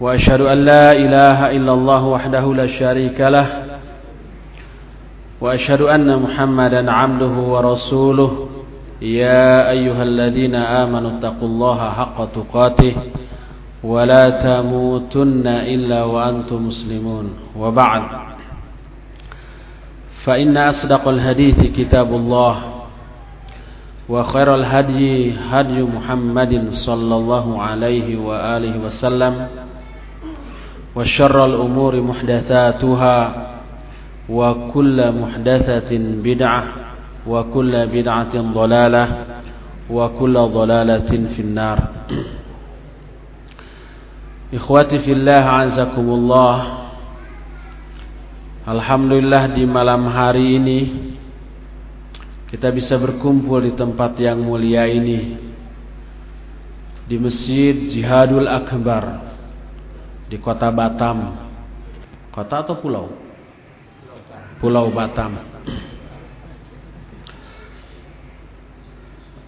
وأشهد أن لا إله إلا الله وحده لا شريك له وأشهد أن محمدا عبده ورسوله. يا أيها الذين آمنوا اتقوا الله حق تقاته ولا تموتن إلا وأنتم مسلمون. وبعد فإن أصدق الحديث كتاب الله وخير الهدي هدي محمد صلى الله عليه وآله وسلم. وشر الأمور محدثاتها وكل محدثة بدعة وكل بدعة ضلالة وكل ضلالة في النار Ikhwati fillah azakumullah Alhamdulillah di malam hari ini kita bisa berkumpul di tempat yang mulia ini di Masjid Jihadul Akbar di kota Batam. Kota atau pulau? Pulau Batam.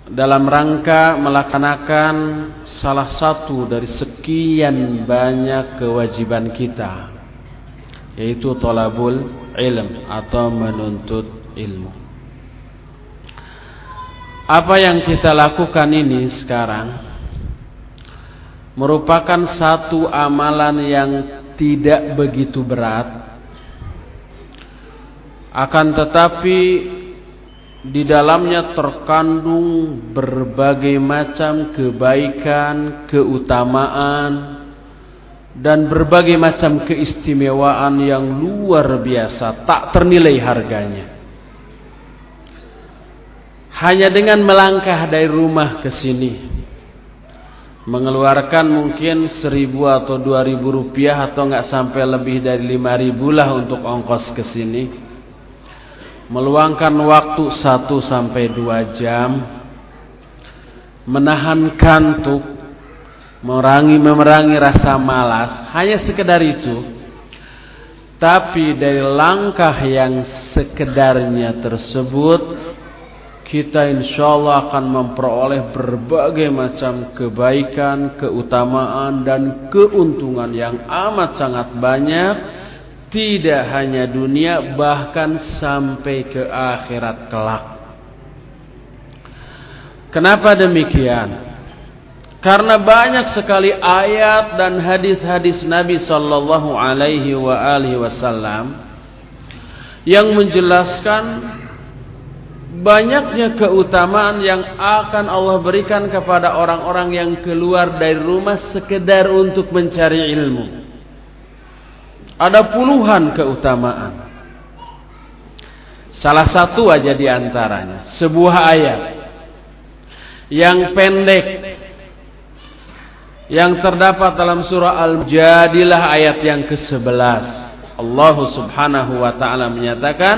Dalam rangka melaksanakan salah satu dari sekian banyak kewajiban kita yaitu tolabul ilm atau menuntut ilmu. Apa yang kita lakukan ini sekarang merupakan satu amalan yang tidak begitu berat akan tetapi di dalamnya terkandung berbagai macam kebaikan, keutamaan dan berbagai macam keistimewaan yang luar biasa, tak ternilai harganya. Hanya dengan melangkah dari rumah ke sini mengeluarkan mungkin seribu atau dua ribu rupiah atau nggak sampai lebih dari lima ribu lah untuk ongkos ke sini. Meluangkan waktu satu sampai dua jam. Menahan kantuk. Memerangi memerangi rasa malas. Hanya sekedar itu. Tapi dari langkah yang sekedarnya tersebut kita insya Allah akan memperoleh berbagai macam kebaikan, keutamaan dan keuntungan yang amat sangat banyak tidak hanya dunia bahkan sampai ke akhirat kelak. Kenapa demikian? Karena banyak sekali ayat dan hadis-hadis Nabi sallallahu alaihi wasallam yang menjelaskan banyaknya keutamaan yang akan Allah berikan kepada orang-orang yang keluar dari rumah sekedar untuk mencari ilmu. Ada puluhan keutamaan. Salah satu aja di antaranya, sebuah ayat yang pendek yang terdapat dalam surah Al-Jadilah ayat yang ke-11. Allah Subhanahu wa taala menyatakan,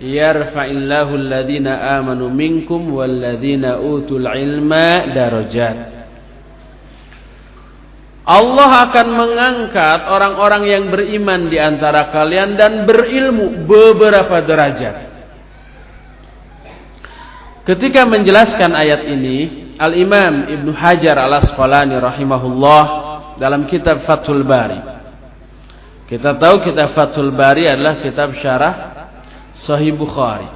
"Yarfa'illahu alladhina amanu minkum walladhina utul ilma darajat." Allah akan mengangkat orang-orang yang beriman di antara kalian dan berilmu beberapa derajat. Ketika menjelaskan ayat ini, Al-Imam Ibn Hajar Al-Asqalani rahimahullah dalam kitab Fathul Bari. Kita tahu kitab Fathul Bari adalah kitab syarah Sahih Bukhari.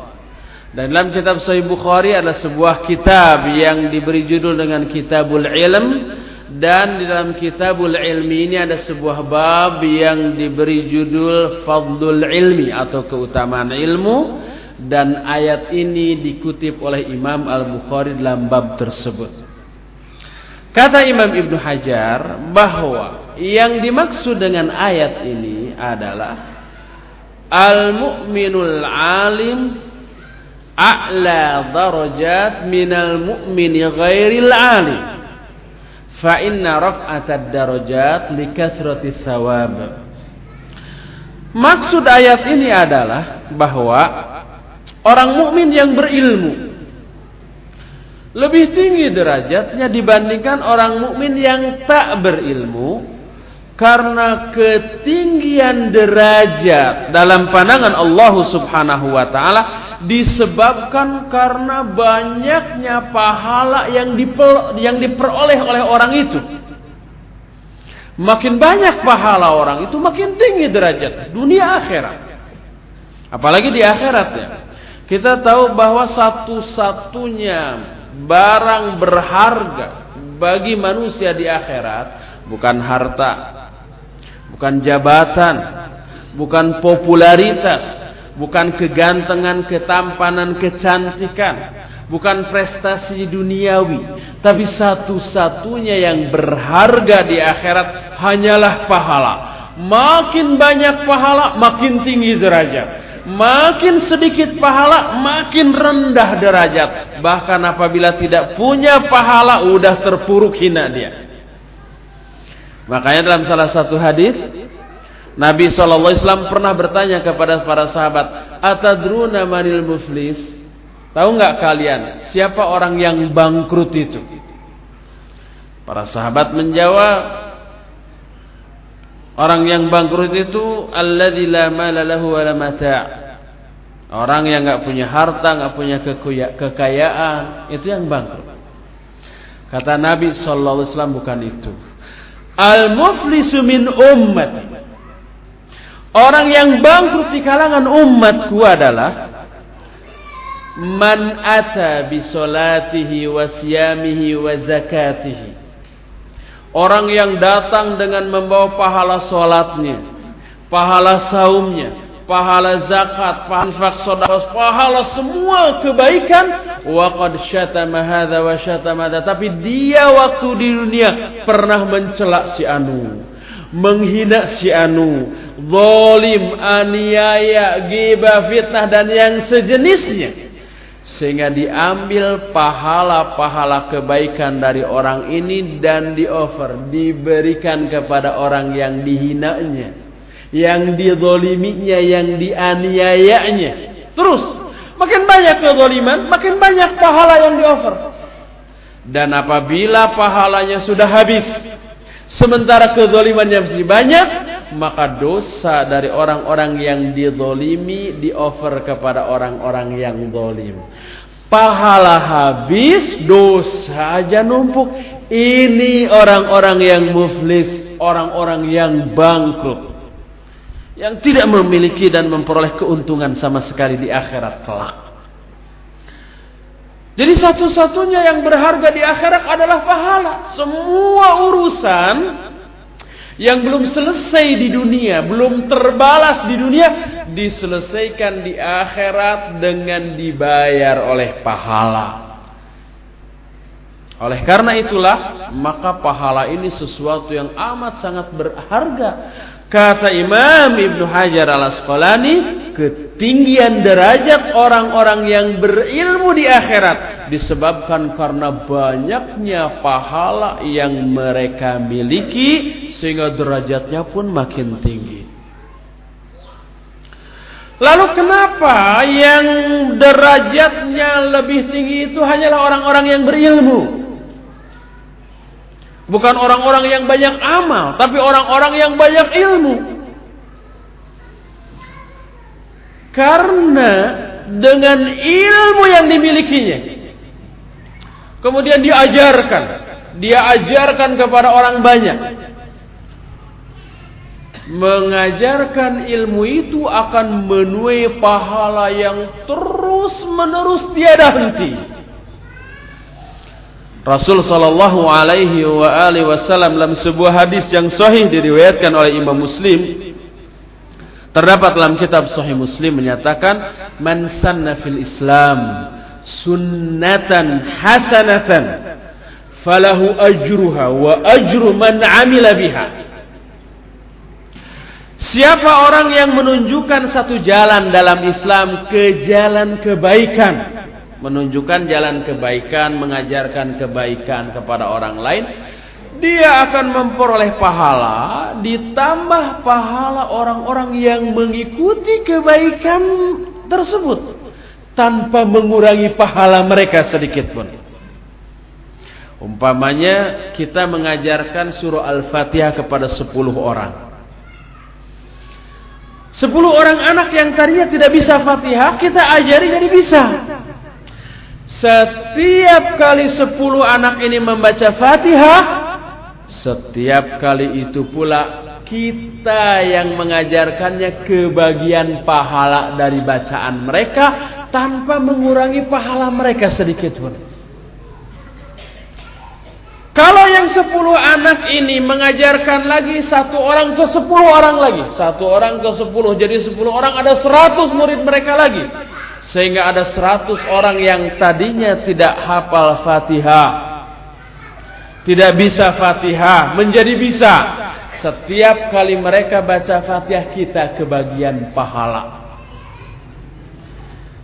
Dan dalam kitab Sahih Bukhari adalah sebuah kitab yang diberi judul dengan Kitabul Ilm dan di dalam kitabul ilmi ini ada sebuah bab yang diberi judul Fadlul Ilmi atau keutamaan ilmu dan ayat ini dikutip oleh Imam Al-Bukhari dalam bab tersebut. Kata Imam Ibn Hajar bahwa yang dimaksud dengan ayat ini adalah Al-mu'minul alim a'la darajat minal mu'mini ghairil alim Fa inna raf'atad darajat likathrati sawab. Maksud ayat ini adalah bahwa orang mukmin yang berilmu lebih tinggi derajatnya dibandingkan orang mukmin yang tak berilmu karena ketinggian derajat dalam pandangan Allah Subhanahu wa taala disebabkan karena banyaknya pahala yang diper, yang diperoleh oleh orang itu. Makin banyak pahala orang itu makin tinggi derajat dunia akhirat. Apalagi di akhiratnya. Kita tahu bahwa satu-satunya barang berharga bagi manusia di akhirat bukan harta, bukan jabatan, bukan popularitas, bukan kegantengan, ketampanan, kecantikan, bukan prestasi duniawi, tapi satu-satunya yang berharga di akhirat hanyalah pahala. Makin banyak pahala, makin tinggi derajat. Makin sedikit pahala, makin rendah derajat. Bahkan apabila tidak punya pahala, udah terpuruk hina dia. Makanya dalam salah satu hadis Nabi SAW pernah bertanya kepada para sahabat, Atadruna manil muflis? Tahu nggak kalian siapa orang yang bangkrut itu? Para sahabat menjawab, Orang yang bangkrut itu alladzi la mala lahu wa la mata'. Orang yang enggak punya harta, enggak punya kekayaan, itu yang bangkrut. Kata Nabi sallallahu alaihi wasallam bukan itu. Al muflisu min ummati. Orang yang bangkrut di kalangan umatku adalah man ata bi salatihi wa siyamihi wa zakatihi Orang yang datang dengan membawa pahala solatnya, pahala saumnya, pahala zakat, pahala infak sedekah, pahala semua kebaikan. Wa qad syatama hadza wa syatama tapi dia waktu di dunia pernah mencela si anu menghina si anu zalim aniaya ghibah fitnah dan yang sejenisnya. Sehingga diambil pahala-pahala kebaikan dari orang ini dan di-offer, diberikan kepada orang yang dihinanya, yang didoliminya, yang dianiayanya. Terus, makin banyak kezoliman, makin banyak pahala yang di-offer. Dan apabila pahalanya sudah habis, sementara kezolimannya masih banyak, maka dosa dari orang-orang yang didolimi di-offer kepada orang-orang yang dolim. Pahala habis, dosa aja numpuk. Ini orang-orang yang muflis, orang-orang yang bangkrut. Yang tidak memiliki dan memperoleh keuntungan sama sekali di akhirat kelak. Jadi satu-satunya yang berharga di akhirat adalah pahala. Semua urusan yang belum selesai di dunia, belum terbalas di dunia, diselesaikan di akhirat dengan dibayar oleh pahala. Oleh karena itulah, maka pahala ini sesuatu yang amat sangat berharga. Kata Imam Ibn Hajar al-Asqalani, ketinggian derajat orang-orang yang berilmu di akhirat disebabkan karena banyaknya pahala yang mereka miliki sehingga derajatnya pun makin tinggi. Lalu kenapa yang derajatnya lebih tinggi itu hanyalah orang-orang yang berilmu? Bukan orang-orang yang banyak amal, tapi orang-orang yang banyak ilmu. Karena dengan ilmu yang dimilikinya, Kemudian diajarkan. Dia ajarkan kepada orang banyak. Mengajarkan ilmu itu akan menuai pahala yang terus menerus tiada henti. Rasul sallallahu alaihi wa alihi wasallam dalam sebuah hadis yang sahih diriwayatkan oleh Imam Muslim terdapat dalam kitab Sahih Muslim menyatakan man sanna fil Islam sunnatan hasanatan falahu ajruha wa ajru man amila biha. Siapa orang yang menunjukkan satu jalan dalam Islam ke jalan kebaikan menunjukkan jalan kebaikan mengajarkan kebaikan kepada orang lain dia akan memperoleh pahala ditambah pahala orang-orang yang mengikuti kebaikan tersebut tanpa mengurangi pahala mereka sedikit pun. Umpamanya kita mengajarkan surah Al-Fatihah kepada 10 orang. 10 orang anak yang tadinya tidak bisa Fatihah, kita ajari jadi bisa. Setiap kali 10 anak ini membaca Fatihah, setiap kali itu pula kita yang mengajarkannya kebagian pahala dari bacaan mereka tanpa mengurangi pahala mereka sedikit pun. Kalau yang sepuluh anak ini mengajarkan lagi satu orang ke sepuluh orang lagi. Satu orang ke sepuluh. Jadi sepuluh orang ada seratus murid mereka lagi. Sehingga ada seratus orang yang tadinya tidak hafal fatihah. Tidak bisa fatihah. Menjadi bisa. Setiap kali mereka baca fatihah kita kebagian pahala.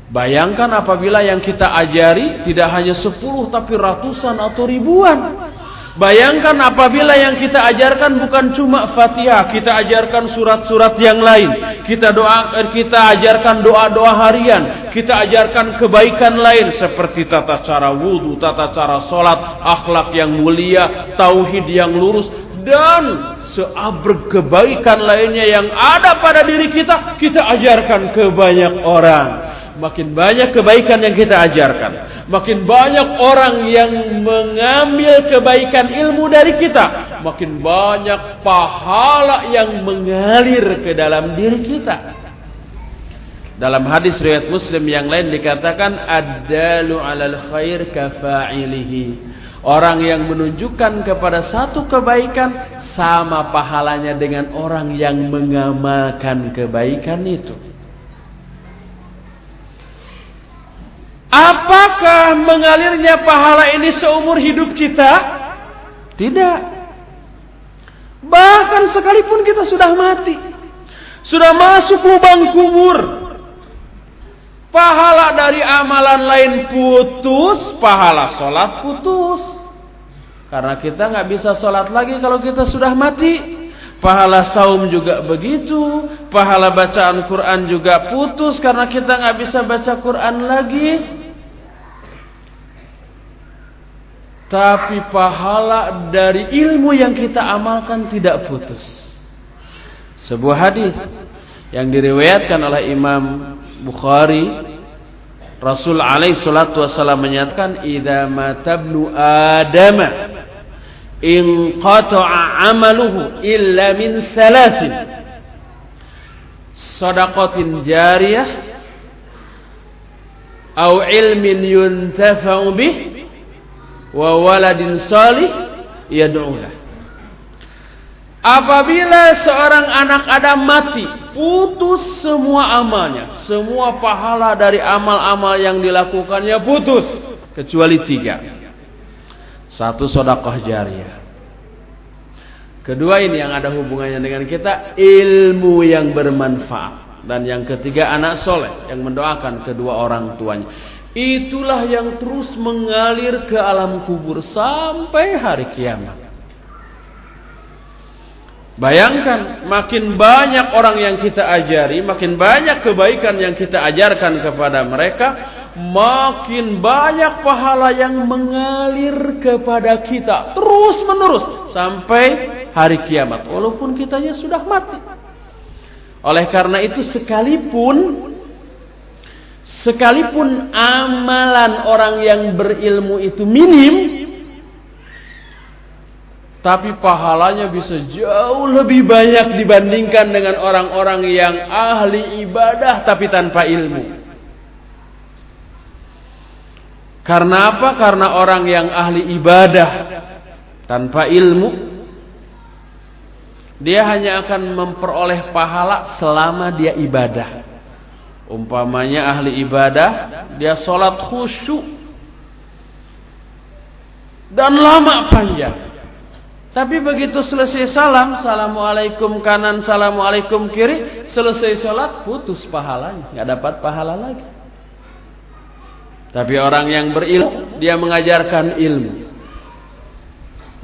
Bayangkan apabila yang kita ajari tidak hanya sepuluh tapi ratusan atau ribuan. Bayangkan apabila yang kita ajarkan bukan cuma Fatihah, kita ajarkan surat-surat yang lain. Kita doa kita ajarkan doa-doa harian, kita ajarkan kebaikan lain seperti tata cara wudu, tata cara salat, akhlak yang mulia, tauhid yang lurus dan seabrek kebaikan lainnya yang ada pada diri kita, kita ajarkan ke banyak orang. Makin banyak kebaikan yang kita ajarkan. Makin banyak orang yang mengambil kebaikan ilmu dari kita. Makin banyak pahala yang mengalir ke dalam diri kita. Dalam hadis riwayat Muslim yang lain dikatakan adalu alal khair kafa'ilihi. Orang yang menunjukkan kepada satu kebaikan sama pahalanya dengan orang yang mengamalkan kebaikan itu. Apakah mengalirnya pahala ini seumur hidup kita? Tidak. Bahkan sekalipun kita sudah mati. Sudah masuk lubang kubur. Pahala dari amalan lain putus. Pahala sholat putus. Karena kita nggak bisa sholat lagi kalau kita sudah mati. Pahala saum juga begitu. Pahala bacaan Quran juga putus karena kita nggak bisa baca Quran lagi. Tapi pahala dari ilmu yang kita amalkan tidak putus. Sebuah hadis yang diriwayatkan oleh Imam Bukhari Rasul alaihi salatu wasallam menyatakan idza matabnu adam in qata'a amaluhu illa min salasin sadaqatin jariyah au ilmin yuntafa'u bih wa waladin salih yad'ulah. Apabila seorang anak Adam mati, putus semua amalnya, semua pahala dari amal-amal yang dilakukannya putus kecuali tiga. Satu sodakoh jariah. Kedua ini yang ada hubungannya dengan kita ilmu yang bermanfaat dan yang ketiga anak soleh yang mendoakan kedua orang tuanya. Itulah yang terus mengalir ke alam kubur sampai hari kiamat. Bayangkan, makin banyak orang yang kita ajari, makin banyak kebaikan yang kita ajarkan kepada mereka, makin banyak pahala yang mengalir kepada kita terus menerus sampai hari kiamat, walaupun kitanya sudah mati. Oleh karena itu, sekalipun Sekalipun amalan orang yang berilmu itu minim, tapi pahalanya bisa jauh lebih banyak dibandingkan dengan orang-orang yang ahli ibadah tapi tanpa ilmu. Karena apa? Karena orang yang ahli ibadah tanpa ilmu, dia hanya akan memperoleh pahala selama dia ibadah. Umpamanya ahli ibadah, dia sholat khusyuk dan lama panjang. Tapi begitu selesai salam, assalamualaikum kanan, assalamualaikum kiri, selesai sholat putus pahalanya, nggak dapat pahala lagi. Tapi orang yang berilmu, dia mengajarkan ilmu.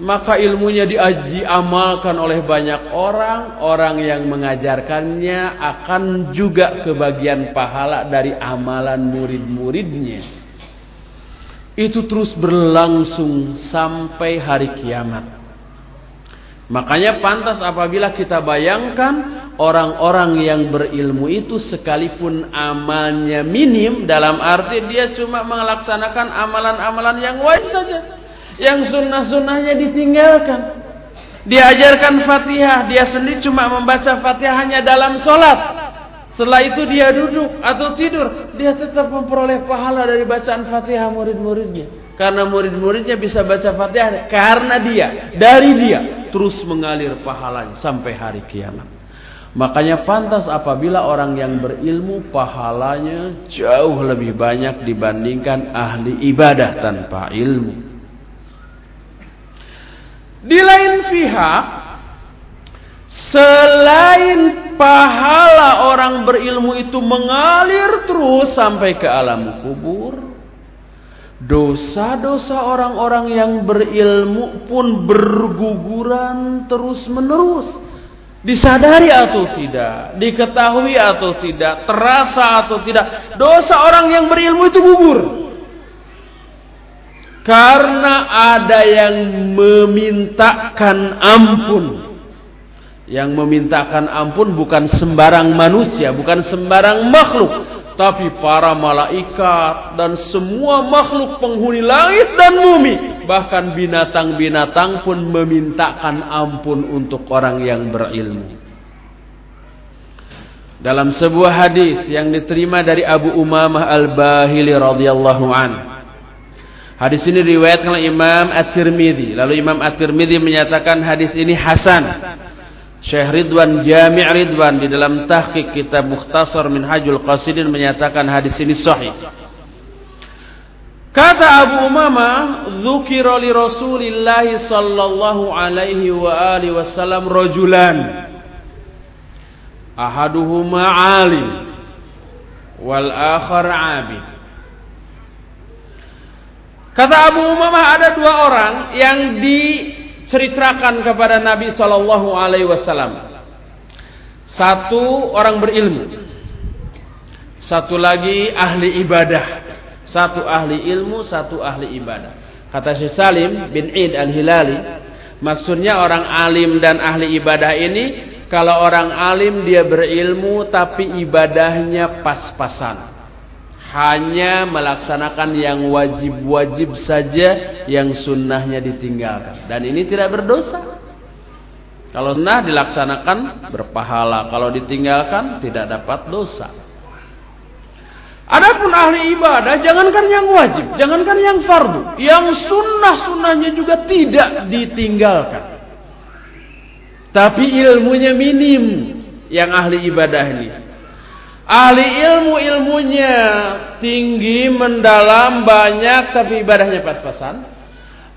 Maka ilmunya diamalkan oleh banyak orang, orang yang mengajarkannya akan juga kebagian pahala dari amalan murid-muridnya. Itu terus berlangsung sampai hari kiamat. Makanya pantas apabila kita bayangkan orang-orang yang berilmu itu sekalipun amalnya minim dalam arti dia cuma melaksanakan amalan-amalan yang wajib saja yang sunnah-sunnahnya ditinggalkan. Diajarkan fatihah, dia sendiri cuma membaca fatihah hanya dalam sholat. Setelah itu dia duduk atau tidur, dia tetap memperoleh pahala dari bacaan fatihah murid-muridnya. Karena murid-muridnya bisa baca fatihah karena dia, dari dia, terus mengalir pahalanya sampai hari kiamat. Makanya pantas apabila orang yang berilmu pahalanya jauh lebih banyak dibandingkan ahli ibadah tanpa ilmu. Di lain pihak, selain pahala orang berilmu itu mengalir terus sampai ke alam kubur, dosa-dosa orang-orang yang berilmu pun berguguran terus-menerus. Disadari atau tidak, diketahui atau tidak, terasa atau tidak, dosa orang yang berilmu itu gugur. Karena ada yang memintakan ampun. Yang memintakan ampun bukan sembarang manusia, bukan sembarang makhluk, tapi para malaikat dan semua makhluk penghuni langit dan bumi, bahkan binatang-binatang pun memintakan ampun untuk orang yang berilmu. Dalam sebuah hadis yang diterima dari Abu Umamah Al-Bahili radhiyallahu anhu Hadis ini riwayatkan oleh Imam At-Tirmidzi. Lalu Imam At-Tirmidzi menyatakan hadis ini hasan. Syekh Ridwan Jami' Ridwan di dalam tahqiq kitab Mukhtasar Minhajul Qasidin menyatakan hadis ini sahih. Kata Abu Umama, "Dzukira li Rasulillah sallallahu alaihi wa alihi wasallam rajulan. Ahaduhuma 'alim wal akhar 'abid." Kata Abu Umamah ada dua orang yang diceritakan kepada Nabi Shallallahu Alaihi Wasallam. Satu orang berilmu, satu lagi ahli ibadah. Satu ahli ilmu, satu ahli ibadah. Kata Syekh Salim bin Id al-Hilali, maksudnya orang alim dan ahli ibadah ini, kalau orang alim dia berilmu tapi ibadahnya pas-pasan hanya melaksanakan yang wajib-wajib saja yang sunnahnya ditinggalkan. Dan ini tidak berdosa. Kalau sunnah dilaksanakan berpahala. Kalau ditinggalkan tidak dapat dosa. Adapun ahli ibadah jangankan yang wajib jangankan yang fardu yang sunnah-sunnahnya juga tidak ditinggalkan. Tapi ilmunya minim yang ahli ibadah ini Ahli ilmu ilmunya tinggi, mendalam, banyak tapi ibadahnya pas-pasan.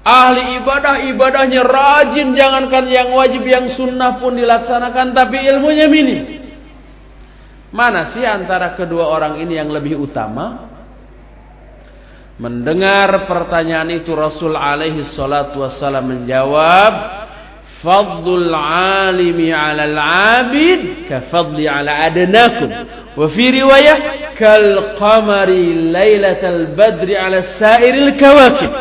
Ahli ibadah ibadahnya rajin, jangankan yang wajib yang sunnah pun dilaksanakan tapi ilmunya minim. Mana sih antara kedua orang ini yang lebih utama? Mendengar pertanyaan itu Rasul alaihi salatu wassalam menjawab, fadlul alimi ala al-abid ka fadli ala adnakum wa fi riwayah kal qamari lailatal badri ala sairil kawakib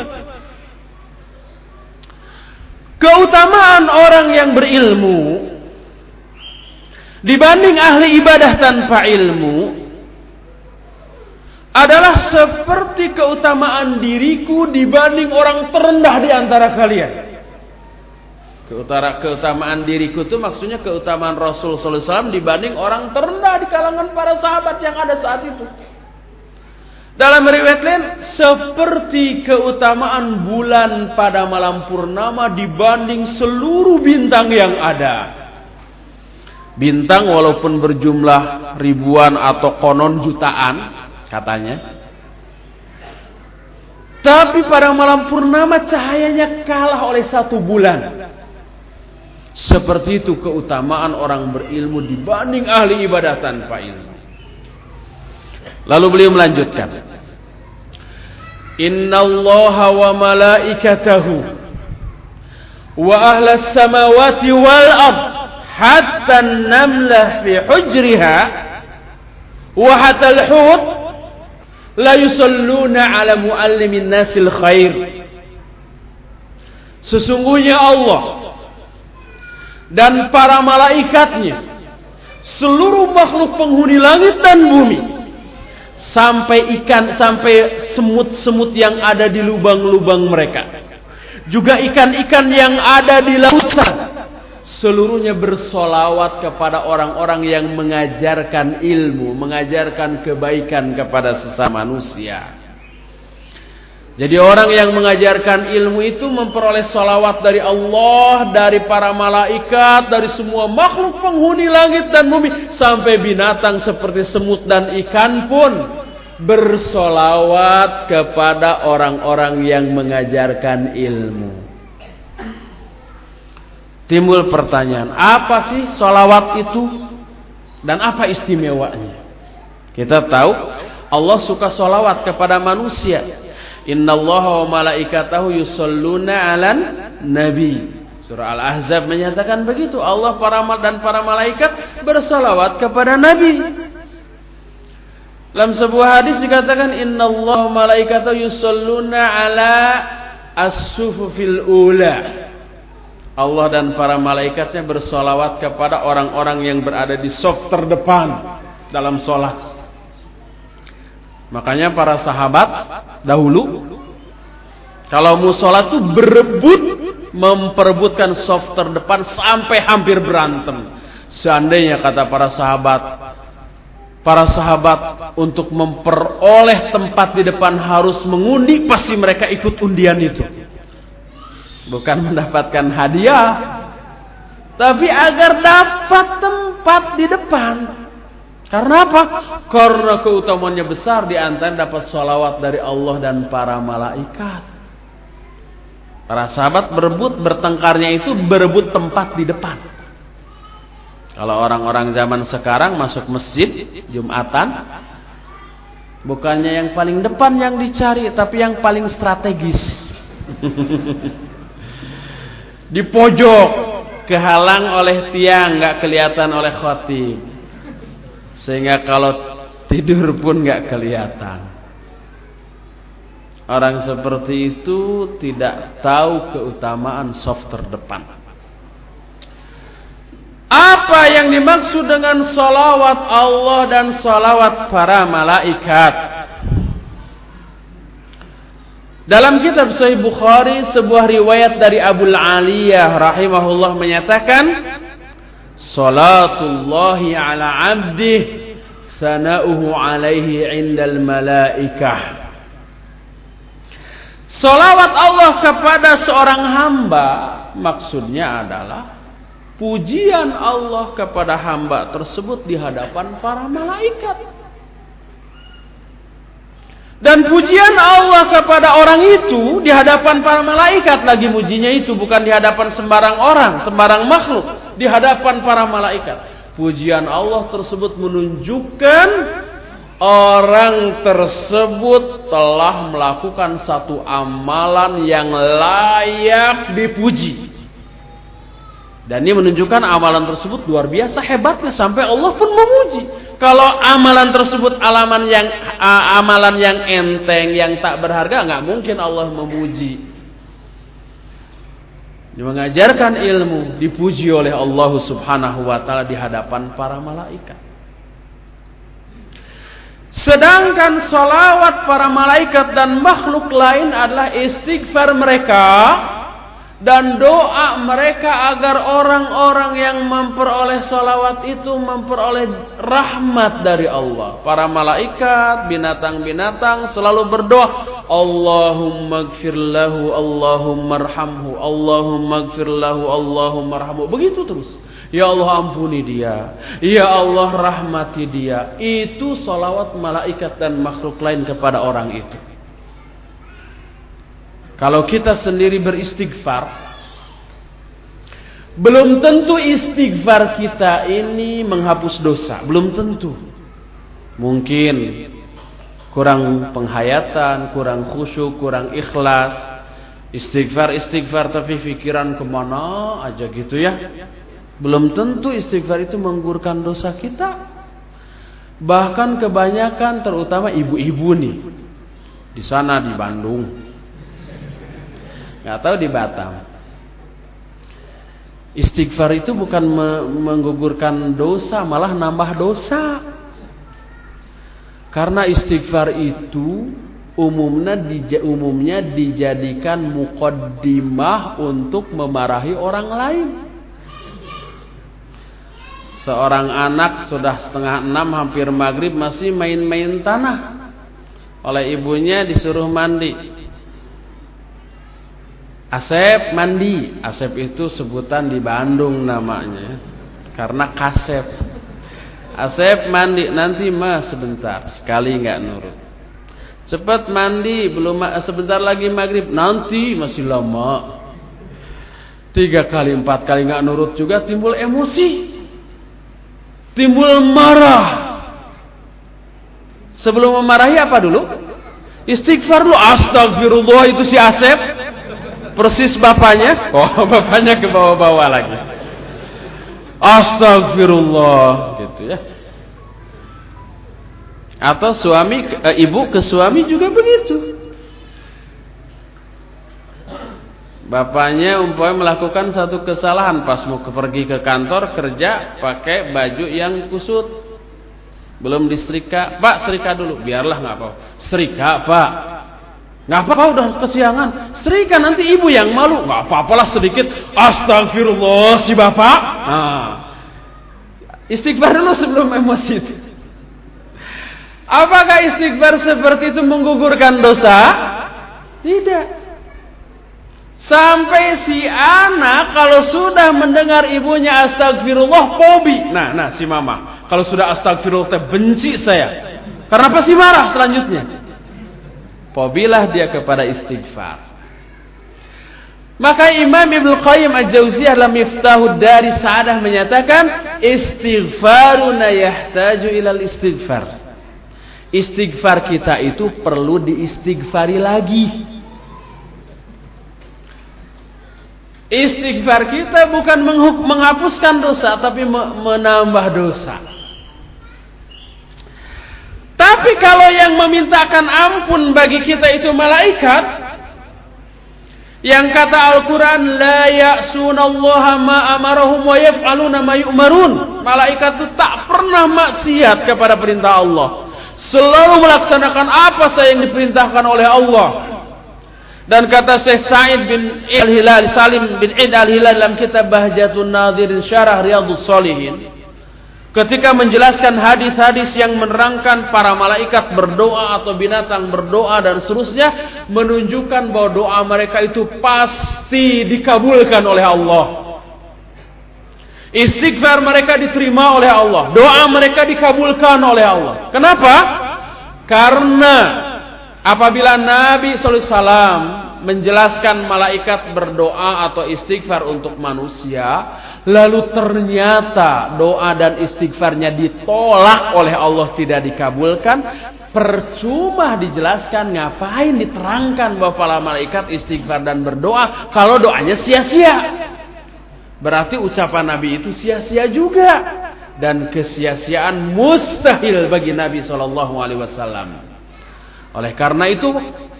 keutamaan orang yang berilmu dibanding ahli ibadah tanpa ilmu adalah seperti keutamaan diriku dibanding orang terendah di antara kalian. Keutara, keutamaan diriku itu maksudnya keutamaan Rasul SAW dibanding orang terendah di kalangan para sahabat yang ada saat itu. Dalam riwayat lain, seperti keutamaan bulan pada malam purnama dibanding seluruh bintang yang ada. Bintang walaupun berjumlah ribuan atau konon jutaan, katanya. Tapi pada malam purnama cahayanya kalah oleh satu bulan. Seperti itu keutamaan orang berilmu dibanding ahli ibadah tanpa ilmu. Lalu beliau melanjutkan. Inna Allah wa malaikatahu wa ahlas samawati wal ard hatta namlah fi hujriha wa hatta al-hut la yusalluna ala muallimin nasil khair Sesungguhnya Allah dan para malaikatnya, seluruh makhluk penghuni langit dan bumi, sampai ikan, sampai semut-semut yang ada di lubang-lubang mereka, juga ikan-ikan yang ada di lautan, seluruhnya bersolawat kepada orang-orang yang mengajarkan ilmu, mengajarkan kebaikan kepada sesama manusia. Jadi orang yang mengajarkan ilmu itu memperoleh salawat dari Allah, dari para malaikat, dari semua makhluk penghuni langit dan bumi. Sampai binatang seperti semut dan ikan pun bersolawat kepada orang-orang yang mengajarkan ilmu. Timbul pertanyaan, apa sih solawat itu? Dan apa istimewanya? Kita tahu Allah suka solawat kepada manusia. Innallaha wa malaikatahu yusalluna 'alan nabi. Surah Al-Ahzab menyatakan begitu. Allah para dan para malaikat bersalawat kepada nabi. Dalam sebuah hadis dikatakan innallaha wa malaikatahu yusalluna 'ala as-sufufil ula. Allah dan para malaikatnya bersalawat kepada orang-orang yang berada di saf terdepan dalam sholat. Makanya para sahabat dahulu kalau musola itu berebut memperebutkan soft terdepan sampai hampir berantem. Seandainya kata para sahabat, para sahabat untuk memperoleh tempat di depan harus mengundi, pasti mereka ikut undian itu. Bukan mendapatkan hadiah, tapi agar dapat tempat di depan. Karena apa? Karena keutamaannya besar di antara dapat salawat dari Allah dan para malaikat. Para sahabat berebut bertengkarnya itu berebut tempat di depan. Kalau orang-orang zaman sekarang masuk masjid Jumatan bukannya yang paling depan yang dicari tapi yang paling strategis. di pojok kehalang oleh tiang nggak kelihatan oleh khotib. Sehingga kalau tidur pun nggak kelihatan. Orang seperti itu tidak tahu keutamaan soft terdepan. Apa yang dimaksud dengan salawat Allah dan salawat para malaikat? Dalam kitab Sahih Bukhari sebuah riwayat dari Abu Aliyah rahimahullah menyatakan Salatullahi ala abdih sana'uhu alaihi indal malaikah. Salawat Allah kepada seorang hamba maksudnya adalah pujian Allah kepada hamba tersebut di hadapan para malaikat. Dan pujian Allah kepada orang itu di hadapan para malaikat lagi mujinya itu bukan di hadapan sembarang orang, sembarang makhluk, di hadapan para malaikat. Pujian Allah tersebut menunjukkan orang tersebut telah melakukan satu amalan yang layak dipuji. Dan ini menunjukkan amalan tersebut luar biasa hebatnya sampai Allah pun memuji. Kalau amalan tersebut alaman yang amalan yang enteng, yang tak berharga, nggak mungkin Allah memuji. Mengajarkan ilmu dipuji oleh Allah Subhanahu wa taala di hadapan para malaikat. Sedangkan salawat para malaikat dan makhluk lain adalah istighfar mereka dan doa mereka agar orang-orang yang memperoleh salawat itu memperoleh rahmat dari Allah. Para malaikat, binatang-binatang selalu berdoa, Allahumma gfir lahu, Allahumma arhamhu, Allahumma gfir lahu, Allahumma arhamhu. Begitu terus. Ya Allah ampuni dia. Ya Allah rahmati dia. Itu salawat malaikat dan makhluk lain kepada orang itu. Kalau kita sendiri beristighfar, belum tentu istighfar kita ini menghapus dosa, belum tentu. Mungkin kurang penghayatan, kurang khusyuk, kurang ikhlas, Istighfar, istighfar tapi pikiran ke mana aja gitu ya. Belum tentu istighfar itu menggurkan dosa kita. Bahkan kebanyakan terutama ibu-ibu nih. Di sana di Bandung. Gak tahu di Batam. Istighfar itu bukan menggugurkan dosa, malah nambah dosa. Karena istighfar itu umumnya dija, umumnya dijadikan mukaddimah untuk memarahi orang lain. Seorang anak sudah setengah enam hampir maghrib masih main-main tanah. Oleh ibunya disuruh mandi. Asep mandi. Asep itu sebutan di Bandung namanya. Karena kasep. Asep mandi nanti mah sebentar. Sekali nggak nurut. Cepat mandi, belum sebentar lagi maghrib. Nanti masih lama. Tiga kali, empat kali nggak nurut juga timbul emosi. Timbul marah. Sebelum memarahi apa dulu? Istighfar dulu. Astagfirullah itu si Asep. Persis bapaknya. Oh, bapaknya ke bawah-bawah lagi. Astagfirullah gitu ya. Atau suami e, ibu ke suami juga begitu. Bapaknya umpamanya melakukan satu kesalahan pas mau pergi ke kantor kerja pakai baju yang kusut. Belum disetrika, Pak setrika dulu, biarlah nggak apa. Setrika, Pak. Nggak apa-apa udah kesiangan. Setrika nanti ibu yang malu. Nggak apa-apalah sedikit. Astagfirullah si bapak. Nah. Istighfar dulu sebelum emosi itu. Apakah istighfar seperti itu menggugurkan dosa? Tidak. Sampai si anak kalau sudah mendengar ibunya astagfirullah pobi. Nah, nah si mama. Kalau sudah astagfirullah benci saya. Karena pasti marah selanjutnya. Pobilah dia kepada istighfar. Maka Imam Ibn Qayyim Al-Jauziyah dalam Miftahud Dari Sa'adah menyatakan istighfaruna yahtaju ilal istighfar istighfar kita itu perlu diistighfari lagi. Istighfar kita bukan menghapuskan dosa, tapi menambah dosa. Tapi kalau yang memintakan ampun bagi kita itu malaikat, yang kata Al-Quran, La ya'sunallaha ma amarahum wa yaf'aluna ma yu'marun. Malaikat itu tak pernah maksiat kepada perintah Allah selalu melaksanakan apa saya yang diperintahkan oleh Allah. Dan kata Syekh Sa'id bin Al-Hilal Salim bin Id Al-Hilal dalam kitab Bahjatun Nadirin Syarah Riyadhus Salihin ketika menjelaskan hadis-hadis yang menerangkan para malaikat berdoa atau binatang berdoa dan seterusnya menunjukkan bahwa doa mereka itu pasti dikabulkan oleh Allah. Istighfar mereka diterima oleh Allah. Doa mereka dikabulkan oleh Allah. Kenapa? Karena apabila Nabi SAW menjelaskan malaikat berdoa atau istighfar untuk manusia, lalu ternyata doa dan istighfarnya ditolak oleh Allah tidak dikabulkan, percuma dijelaskan ngapain diterangkan bahwa para malaikat istighfar dan berdoa kalau doanya sia-sia. Berarti ucapan Nabi itu sia-sia juga dan kesia-siaan mustahil bagi Nabi Shallallahu Alaihi Wasallam. Oleh karena itu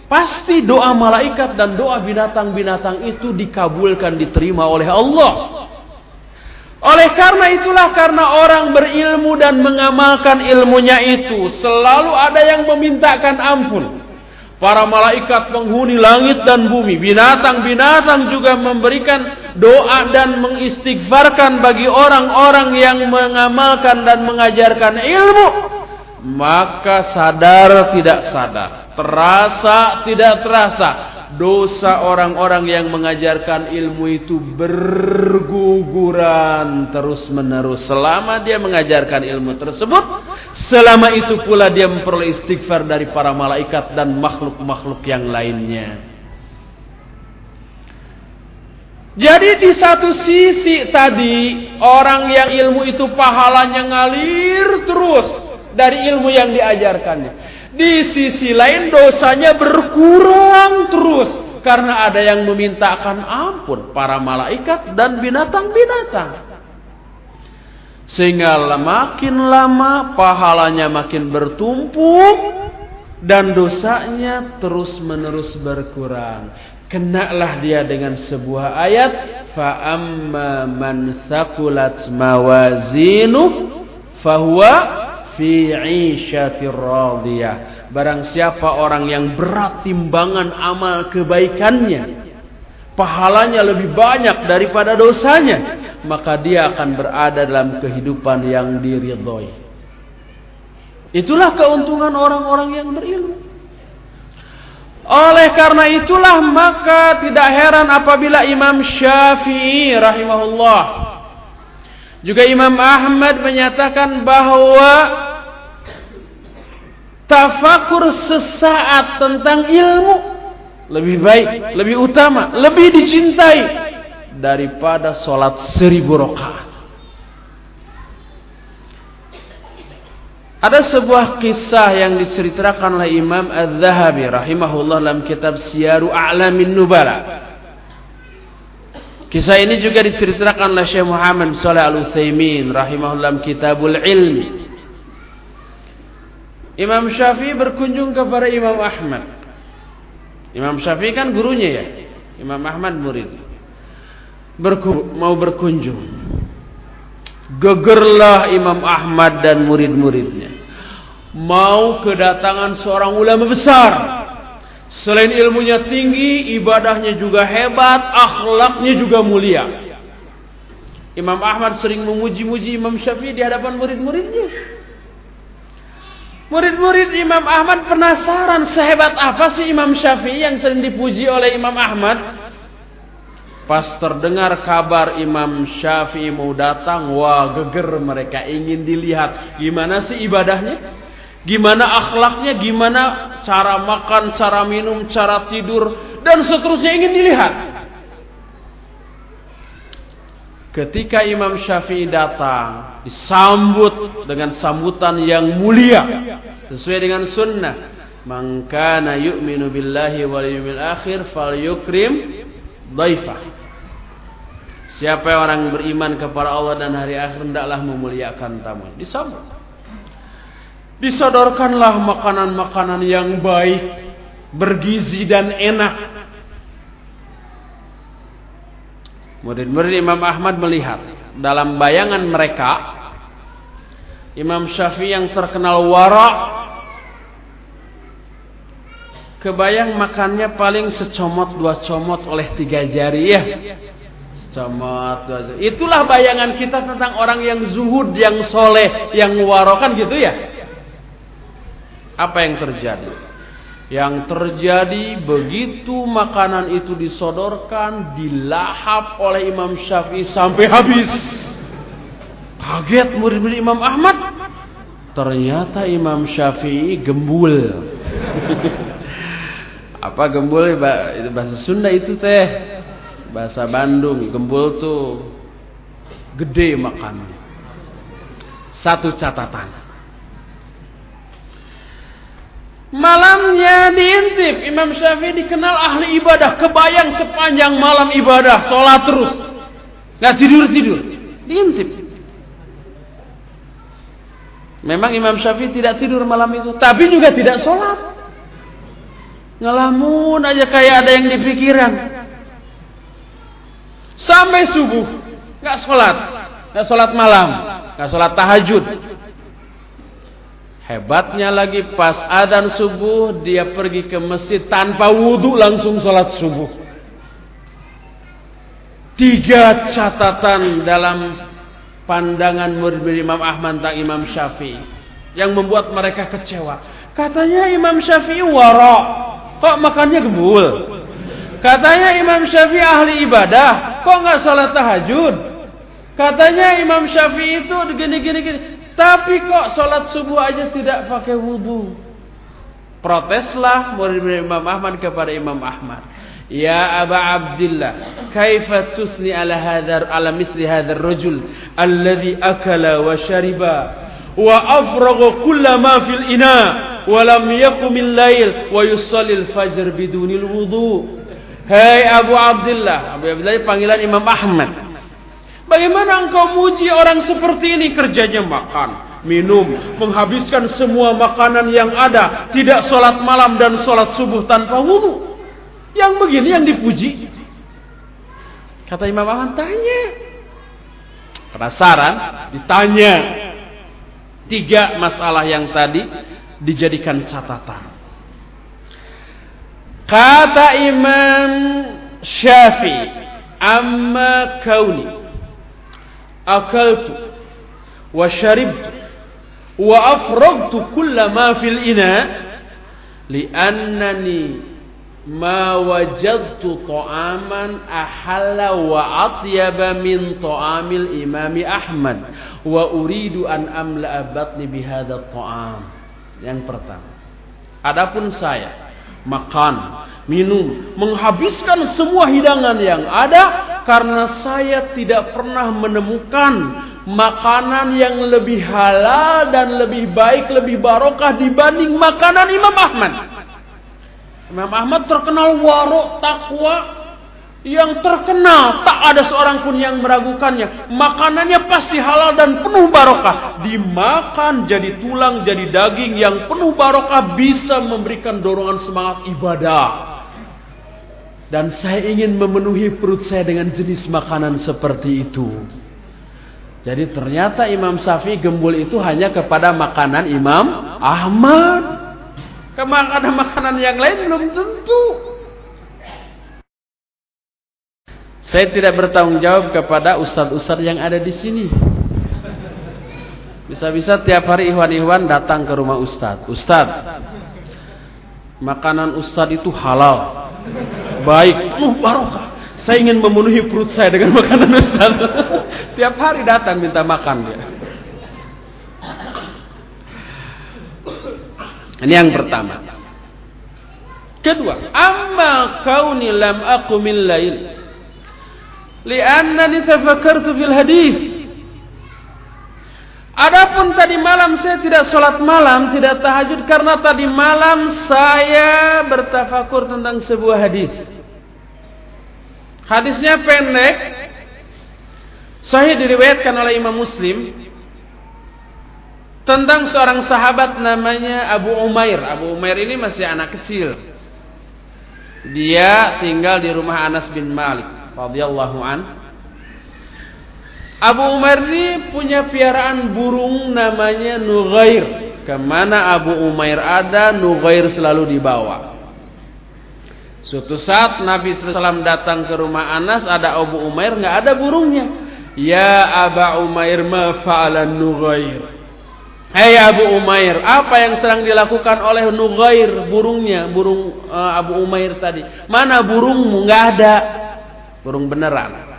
pasti doa malaikat dan doa binatang-binatang itu dikabulkan diterima oleh Allah. Oleh karena itulah karena orang berilmu dan mengamalkan ilmunya itu selalu ada yang memintakan ampun para malaikat penghuni langit dan bumi, binatang-binatang juga memberikan doa dan mengistighfarkan bagi orang-orang yang mengamalkan dan mengajarkan ilmu. Maka sadar tidak sadar, terasa tidak terasa, dosa orang-orang yang mengajarkan ilmu itu berguguran terus menerus selama dia mengajarkan ilmu tersebut selama itu pula dia memperoleh istighfar dari para malaikat dan makhluk-makhluk yang lainnya. Jadi di satu sisi tadi orang yang ilmu itu pahalanya ngalir terus dari ilmu yang diajarkannya di sisi lain dosanya berkurang terus Karena ada yang memintakan ampun para malaikat dan binatang-binatang. Sehingga makin lama pahalanya makin bertumpuk dan dosanya terus menerus berkurang. Kenalah dia dengan sebuah ayat fa amma man thaqulat mawazinu fahuwa fi 'isyatir radiyah. Barang siapa orang yang berat timbangan amal kebaikannya, pahalanya lebih banyak daripada dosanya, maka dia akan berada dalam kehidupan yang diridhoi. Itulah keuntungan orang-orang yang berilmu. Oleh karena itulah maka tidak heran apabila Imam Syafi'i rahimahullah juga Imam Ahmad menyatakan bahwa tafakur sesaat tentang ilmu lebih baik, lebih utama, lebih dicintai daripada solat seribu rakaat. Ada sebuah kisah yang diceritakan oleh Imam Az-Zahabi rahimahullah dalam kitab Syiaru A'lamin Nubala. Kisah ini juga diceritakan oleh Syekh Muhammad Shalih Al-Utsaimin rahimahullah Kitabul Ilmi. Imam Syafi'i berkunjung kepada Imam Ahmad. Imam Syafi'i kan gurunya ya. Imam Ahmad murid. Berku, mau berkunjung. Gegerlah Imam Ahmad dan murid-muridnya. Mau kedatangan seorang ulama besar. Selain ilmunya tinggi, ibadahnya juga hebat, akhlaknya juga mulia. Imam Ahmad sering memuji-muji Imam Syafi'i di hadapan murid-muridnya. Murid-murid Imam Ahmad penasaran sehebat apa sih Imam Syafi'i yang sering dipuji oleh Imam Ahmad. Pas terdengar kabar Imam Syafi'i mau datang, wah geger mereka ingin dilihat gimana sih ibadahnya, gimana akhlaknya, gimana cara makan, cara minum, cara tidur dan seterusnya ingin dilihat. Ketika Imam Syafi'i datang, disambut dengan sambutan yang mulia sesuai dengan sunnah. Man kana yu'minu billahi wal yawmil akhir falyukrim dhaifah. Siapa yang orang beriman kepada Allah dan hari akhir hendaklah memuliakan tamu. Disambut. Disodorkanlah makanan-makanan yang baik, bergizi dan enak. Murid-murid Imam Ahmad melihat dalam bayangan mereka Imam Syafi'i yang terkenal wara Kebayang makannya paling secomot dua comot oleh tiga jari ya. Secomot dua jari. Itulah bayangan kita tentang orang yang zuhud, yang soleh, yang warokan gitu ya. Apa yang terjadi? Yang terjadi begitu makanan itu disodorkan, dilahap oleh Imam Syafi'i sampai habis. Kaget murid-murid Imam Ahmad. Ternyata Imam Syafi'i gembul. apa gembul bahasa Sunda itu teh bahasa Bandung gembul tuh gede makannya satu catatan malamnya diintip Imam Syafi'i dikenal ahli ibadah kebayang sepanjang malam ibadah sholat terus nggak tidur tidur diintip memang Imam Syafi'i tidak tidur malam itu tapi juga tidak sholat Ngelamun aja kayak ada yang di pikiran. Sampai subuh. Gak sholat. Gak sholat malam. Gak sholat tahajud. Hebatnya lagi pas adan subuh dia pergi ke masjid tanpa wudhu langsung sholat subuh. Tiga catatan dalam pandangan murid Imam Ahmad tentang Imam Syafi'i yang membuat mereka kecewa. Katanya Imam Syafi'i wara, Kok makannya gembul? Katanya Imam Syafi'i ahli ibadah, kok nggak salat tahajud? Katanya Imam Syafi'i itu gini gini gini, tapi kok salat subuh aja tidak pakai wudhu? Proteslah murid Imam Ahmad kepada Imam Ahmad. Ya Aba Abdullah, kaifa tusni ala hadar ala misli hadar rajul alladhi akala wa shariba wa afragha kulla ma fil ina' walam yaqumil lail wa yusallil fajr bidunil wudu Hei Abu Abdullah, Abu Abdullah panggilan Imam Ahmad. Bagaimana engkau muji orang seperti ini kerjanya makan, minum, menghabiskan semua makanan yang ada, tidak sholat malam dan sholat subuh tanpa wudhu. Yang begini yang dipuji. Kata Imam Ahmad, tanya. Penasaran? Ditanya. Tiga masalah yang tadi dijadikan catatan. Kata Imam Syafi'i, amma kauni afragtu kulla ma fil ina li'annani ma wajadtu ta'aman ahalla wa atyaba min ta'amil imami Ahmad wa uridu an amla batni bihadha ta'am yang pertama. Adapun saya makan, minum, menghabiskan semua hidangan yang ada karena saya tidak pernah menemukan makanan yang lebih halal dan lebih baik, lebih barokah dibanding makanan Imam Ahmad. Imam Ahmad terkenal warok, takwa, yang terkenal. Tak ada seorang pun yang meragukannya. Makanannya pasti halal dan penuh barokah. Dimakan jadi tulang jadi daging yang penuh barokah bisa memberikan dorongan semangat ibadah dan saya ingin memenuhi perut saya dengan jenis makanan seperti itu jadi ternyata Imam Syafi'i gembul itu hanya kepada makanan Imam Ahmad ke makanan-makanan yang lain belum tentu Saya tidak bertanggung jawab kepada ustadz-ustadz yang ada di sini. Bisa-bisa tiap hari ikhwan-ikhwan datang ke rumah ustadz. Ustadz, makanan ustadz itu halal. Baik, penuh barokah. Saya ingin memenuhi perut saya dengan makanan ustadz. tiap hari datang minta makan dia. Ini yang pertama. Kedua, amma kauni lam aqumil lail li'annani tafakkartu fil hadis Adapun tadi malam saya tidak sholat malam, tidak tahajud karena tadi malam saya bertafakur tentang sebuah hadis. Hadisnya pendek, sahih diriwayatkan oleh Imam Muslim tentang seorang sahabat namanya Abu Umair. Abu Umair ini masih anak kecil. Dia tinggal di rumah Anas bin Malik radhiyallahu an. Abu Umar ini punya piaraan burung namanya Nughair. Ke mana Abu Umair ada, Nughair selalu dibawa. Suatu saat Nabi SAW datang ke rumah Anas, ada Abu Umair, nggak ada burungnya. Ya Aba Umair ma fa'ala Nughair. Hei Abu Umair, apa yang sedang dilakukan oleh Nughair, burungnya, burung uh, Abu Umair tadi? Mana burungmu? Nggak ada burung beneran.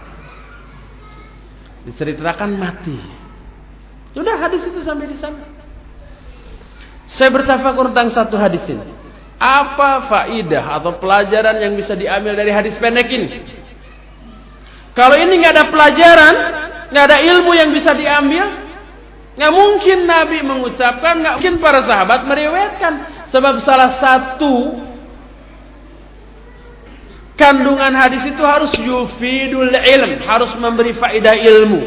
Diceritakan mati. Sudah hadis itu sampai di sana. Saya bertafakur tentang satu hadis ini. Apa faidah atau pelajaran yang bisa diambil dari hadis pendek ini? Kalau ini nggak ada pelajaran, nggak ada ilmu yang bisa diambil, nggak mungkin Nabi mengucapkan, nggak mungkin para sahabat meriwayatkan. Sebab salah satu Kandungan hadis itu harus yufidul ilm, harus memberi faedah ilmu.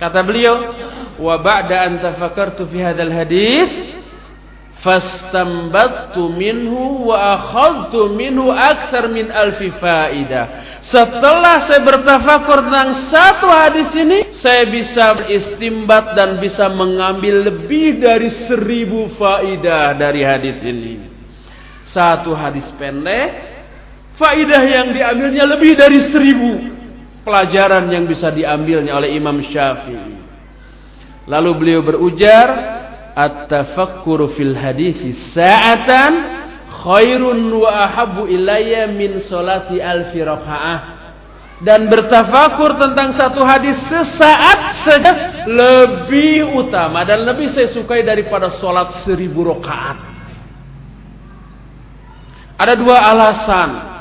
Kata beliau, wa ba'da an tafakkartu fi hadzal hadis fastampattu minhu wa akhadtu minhu akthar min alfi faidah. Setelah saya bertafakur tentang satu hadis ini, saya bisa beristimbat dan bisa mengambil lebih dari seribu faidah dari hadis ini. Satu hadis pendek, Faidah yang diambilnya lebih dari seribu pelajaran yang bisa diambilnya oleh Imam Syafi'i. Lalu beliau berujar, At-tafakkuru fil hadisi sa'atan khairun wa ahabbu ilayya min salati alfi rakaah. Dan bertafakur tentang satu hadis sesaat saja lebih utama dan lebih saya sukai daripada solat seribu rakaat. Ada dua alasan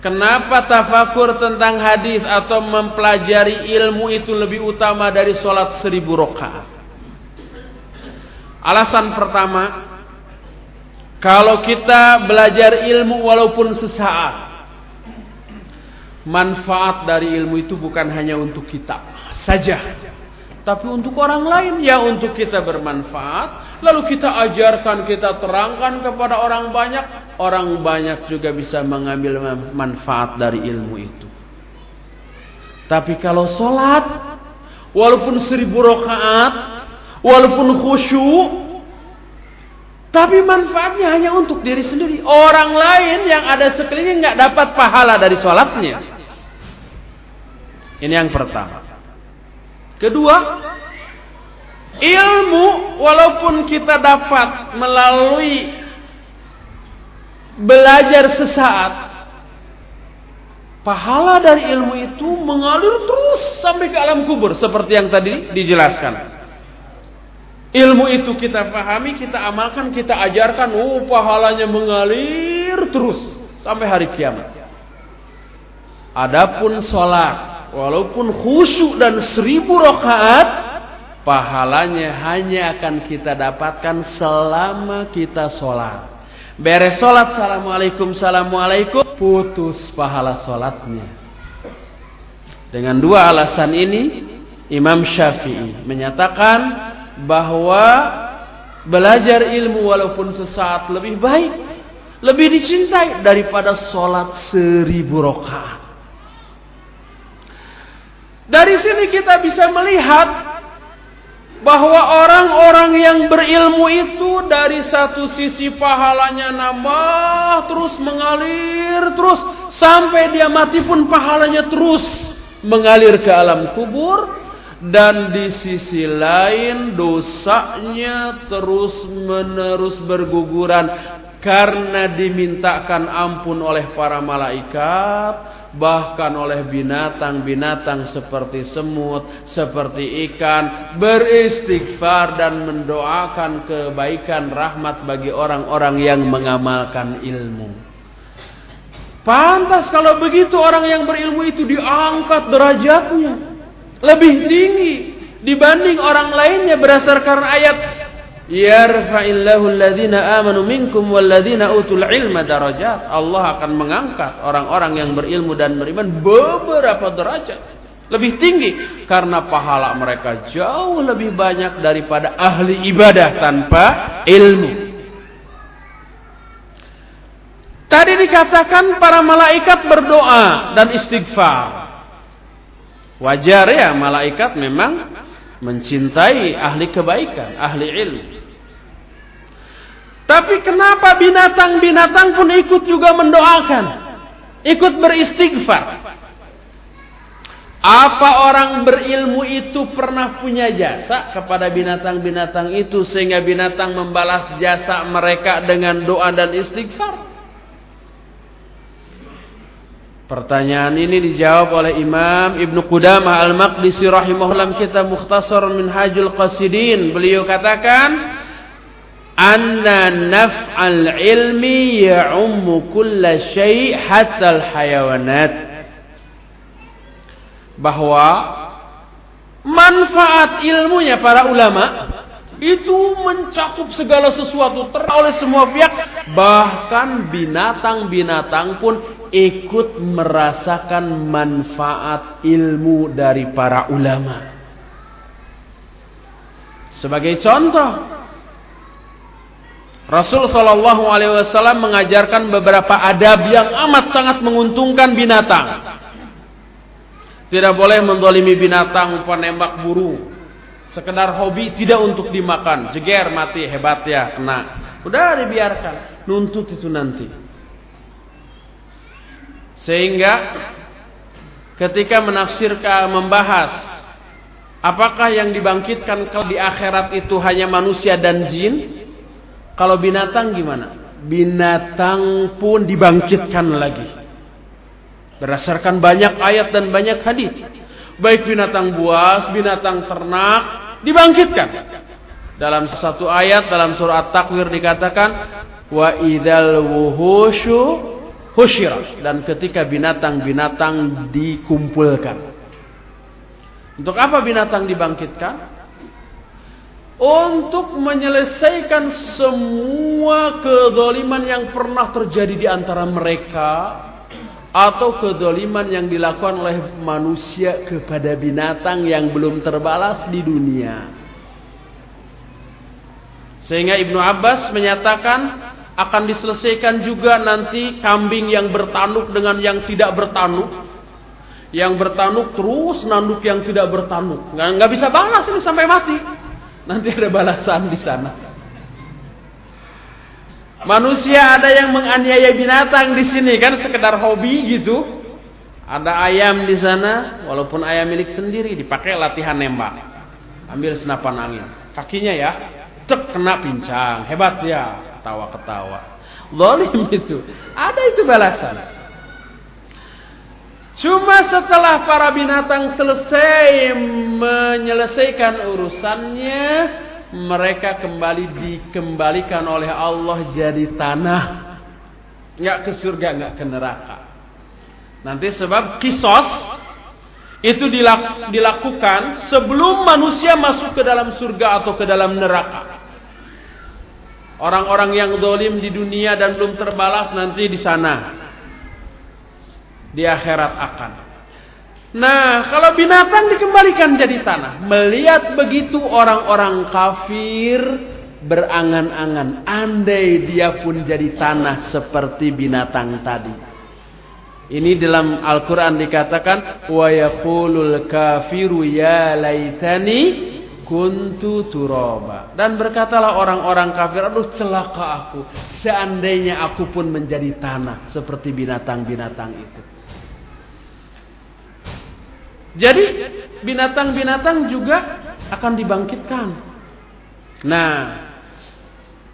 Kenapa tafakur tentang hadis atau mempelajari ilmu itu lebih utama dari sholat seribu rakaat? Alasan pertama, Kalau kita belajar ilmu walaupun sesaat. Manfaat dari ilmu itu bukan hanya untuk kita saja. Tapi untuk orang lain ya untuk kita bermanfaat. Lalu kita ajarkan, kita terangkan kepada orang banyak. Orang banyak juga bisa mengambil manfaat dari ilmu itu. Tapi kalau sholat, walaupun seribu rakaat, walaupun khusyuk, tapi manfaatnya hanya untuk diri sendiri. Orang lain yang ada sekeliling nggak dapat pahala dari sholatnya. Ini yang pertama. Kedua, ilmu walaupun kita dapat melalui belajar sesaat, pahala dari ilmu itu mengalir terus sampai ke alam kubur seperti yang tadi dijelaskan. Ilmu itu kita pahami, kita amalkan, kita ajarkan, oh pahalanya mengalir terus sampai hari kiamat. Adapun sholat walaupun khusyuk dan seribu rakaat pahalanya hanya akan kita dapatkan selama kita sholat. Beres sholat assalamualaikum assalamualaikum. Putus pahala sholatnya. Dengan dua alasan ini Imam Syafi'i menyatakan bahwa belajar ilmu walaupun sesaat lebih baik lebih dicintai daripada sholat seribu rakaat dari sini kita bisa melihat bahwa orang-orang yang berilmu itu dari satu sisi pahalanya nambah terus mengalir terus sampai dia mati pun pahalanya terus mengalir ke alam kubur. Dan di sisi lain dosanya terus menerus berguguran karena dimintakan ampun oleh para malaikat bahkan oleh binatang-binatang seperti semut, seperti ikan, beristighfar dan mendoakan kebaikan rahmat bagi orang-orang yang mengamalkan ilmu. Pantas kalau begitu orang yang berilmu itu diangkat derajatnya lebih tinggi dibanding orang lainnya berdasarkan ayat Yarfa'illahu alladhina amanu minkum walladhina utul ilma darajat. Allah akan mengangkat orang-orang yang berilmu dan beriman beberapa derajat. Lebih tinggi. Karena pahala mereka jauh lebih banyak daripada ahli ibadah tanpa ilmu. Tadi dikatakan para malaikat berdoa dan istighfar. Wajar ya malaikat memang mencintai ahli kebaikan, ahli ilmu. Tapi kenapa binatang-binatang pun ikut juga mendoakan? Ikut beristighfar. Apa orang berilmu itu pernah punya jasa kepada binatang-binatang itu sehingga binatang membalas jasa mereka dengan doa dan istighfar? Pertanyaan ini dijawab oleh Imam Ibn Qudamah Al-Maqdisi rahimahullah kita Mukhtasar Minhajul Qasidin. Beliau katakan, anna naf'al ilmi ya'ummu kulla syai' hatta al-hayawanat bahwa manfaat ilmunya para ulama itu mencakup segala sesuatu oleh semua pihak. Bahkan binatang-binatang pun ikut merasakan manfaat ilmu dari para ulama. Sebagai contoh Rasul Shallallahu Alaihi Wasallam mengajarkan beberapa adab yang amat sangat menguntungkan binatang. Tidak boleh mendolimi binatang penembak burung. Sekedar hobi tidak untuk dimakan. Jeger mati hebat ya kena. Udah dibiarkan. Nuntut itu nanti. Sehingga ketika menafsirkan membahas apakah yang dibangkitkan di akhirat itu hanya manusia dan jin kalau binatang gimana? Binatang pun dibangkitkan lagi. Berdasarkan banyak ayat dan banyak hadis. Baik binatang buas, binatang ternak dibangkitkan. Dalam satu ayat dalam surah At-Takwir dikatakan wa idzal wuhusyu husyirat dan ketika binatang-binatang dikumpulkan. Untuk apa binatang dibangkitkan? Untuk menyelesaikan semua kedoliman yang pernah terjadi di antara mereka atau kedoliman yang dilakukan oleh manusia kepada binatang yang belum terbalas di dunia. Sehingga Ibnu Abbas menyatakan akan diselesaikan juga nanti kambing yang bertanduk dengan yang tidak bertanduk. Yang bertanduk terus nanduk yang tidak bertanduk. Nggak, bisa balas ini sampai mati. Nanti ada balasan di sana. Manusia ada yang menganiaya binatang di sini kan sekedar hobi gitu. Ada ayam di sana, walaupun ayam milik sendiri dipakai latihan nembak. Ambil senapan angin. Kakinya ya, cek kena pincang. Hebat ya, ketawa-ketawa. Zalim itu. Ada itu balasan. Cuma setelah para binatang selesai menyelesaikan urusannya, mereka kembali dikembalikan oleh Allah jadi tanah. Nggak ke surga, nggak ke neraka. Nanti sebab kisos itu dilakukan sebelum manusia masuk ke dalam surga atau ke dalam neraka. Orang-orang yang dolim di dunia dan belum terbalas nanti di sana di akhirat akan. Nah, kalau binatang dikembalikan jadi tanah, melihat begitu orang-orang kafir berangan-angan, andai dia pun jadi tanah seperti binatang tadi. Ini dalam Al-Quran dikatakan, yaqulul kafiru ya laitani kuntu turaba. Dan berkatalah orang-orang kafir, aduh celaka aku, seandainya aku pun menjadi tanah seperti binatang-binatang itu. Jadi binatang-binatang juga akan dibangkitkan. Nah,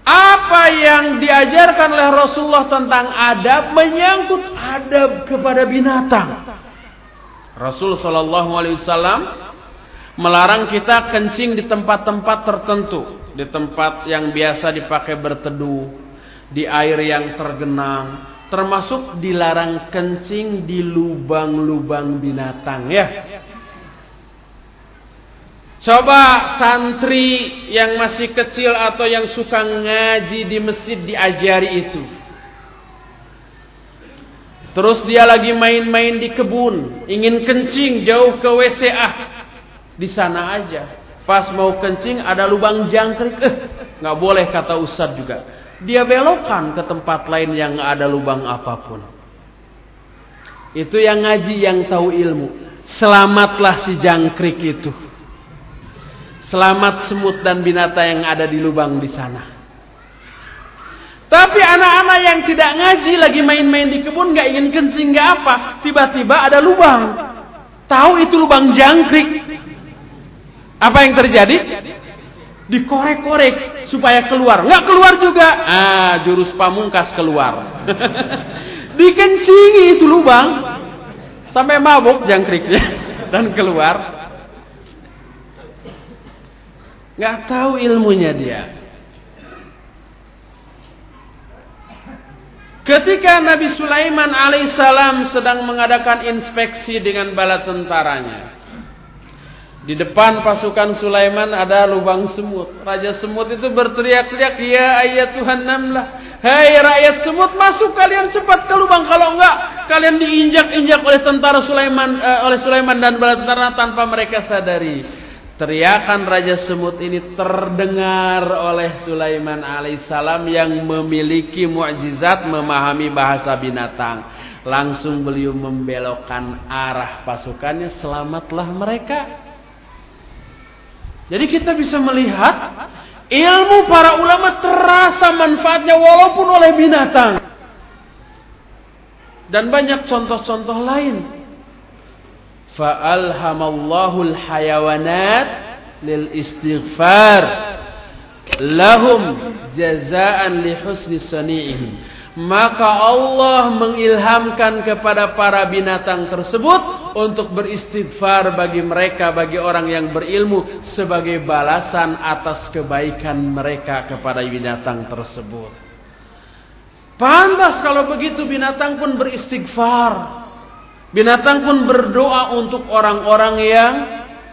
apa yang diajarkan oleh Rasulullah tentang adab menyangkut adab kepada binatang. Rasul Shallallahu Alaihi Wasallam melarang kita kencing di tempat-tempat tertentu, di tempat yang biasa dipakai berteduh, di air yang tergenang, termasuk dilarang kencing di lubang-lubang binatang ya. Coba santri yang masih kecil atau yang suka ngaji di masjid diajari itu. Terus dia lagi main-main di kebun, ingin kencing jauh ke WC ah. Di sana aja. Pas mau kencing ada lubang jangkrik, eh nggak boleh kata ustad juga dia belokkan ke tempat lain yang ada lubang apa pun. Itu yang ngaji yang tahu ilmu. Selamatlah si jangkrik itu. Selamat semut dan binatang yang ada di lubang di sana. Tapi anak-anak yang tidak ngaji lagi main-main di kebun nggak ingin kencing nggak apa, tiba-tiba ada lubang. Tahu itu lubang jangkrik. Apa yang terjadi? Dikorek-korek supaya keluar. Nggak keluar juga. Ah, jurus pamungkas keluar. Dikencingi itu lubang sampai mabuk jangkriknya dan keluar. Nggak tahu ilmunya dia. Ketika Nabi Sulaiman alaihissalam sedang mengadakan inspeksi dengan bala tentaranya, di depan pasukan Sulaiman ada lubang semut. Raja semut itu berteriak-teriak, "Ya ayat Tuhan namlah. Hai rakyat semut, masuk kalian cepat ke lubang. Kalau enggak, kalian diinjak-injak oleh tentara Sulaiman uh, oleh Sulaiman dan bala tentara tanpa mereka sadari." Teriakan Raja Semut ini terdengar oleh Sulaiman alaihissalam yang memiliki mukjizat memahami bahasa binatang. Langsung beliau membelokkan arah pasukannya, selamatlah mereka. Jadi kita bisa melihat ilmu para ulama terasa manfaatnya walaupun oleh binatang. Dan banyak contoh-contoh lain. Fa'alhamallahu al-hayawanat lil istighfar lahum jazaan li husni sani'ihim maka Allah mengilhamkan kepada para binatang tersebut untuk beristighfar bagi mereka bagi orang yang berilmu sebagai balasan atas kebaikan mereka kepada binatang tersebut. Pantas kalau begitu binatang pun beristighfar. Binatang pun berdoa untuk orang-orang yang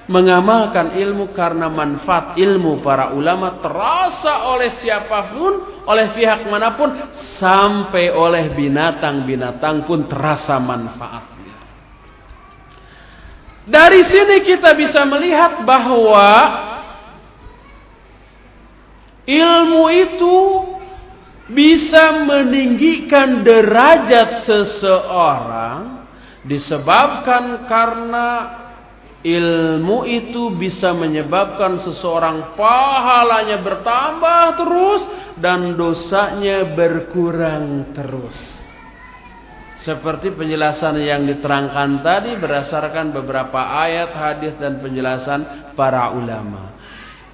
mengamalkan ilmu karena manfaat ilmu para ulama terasa oleh siapa pun, oleh pihak mana pun, sampai oleh binatang-binatang pun terasa manfaatnya. Dari sini kita bisa melihat bahwa ilmu itu bisa meninggikan derajat seseorang disebabkan karena ilmu itu bisa menyebabkan seseorang pahalanya bertambah terus dan dosanya berkurang terus. Seperti penjelasan yang diterangkan tadi berdasarkan beberapa ayat, hadis dan penjelasan para ulama.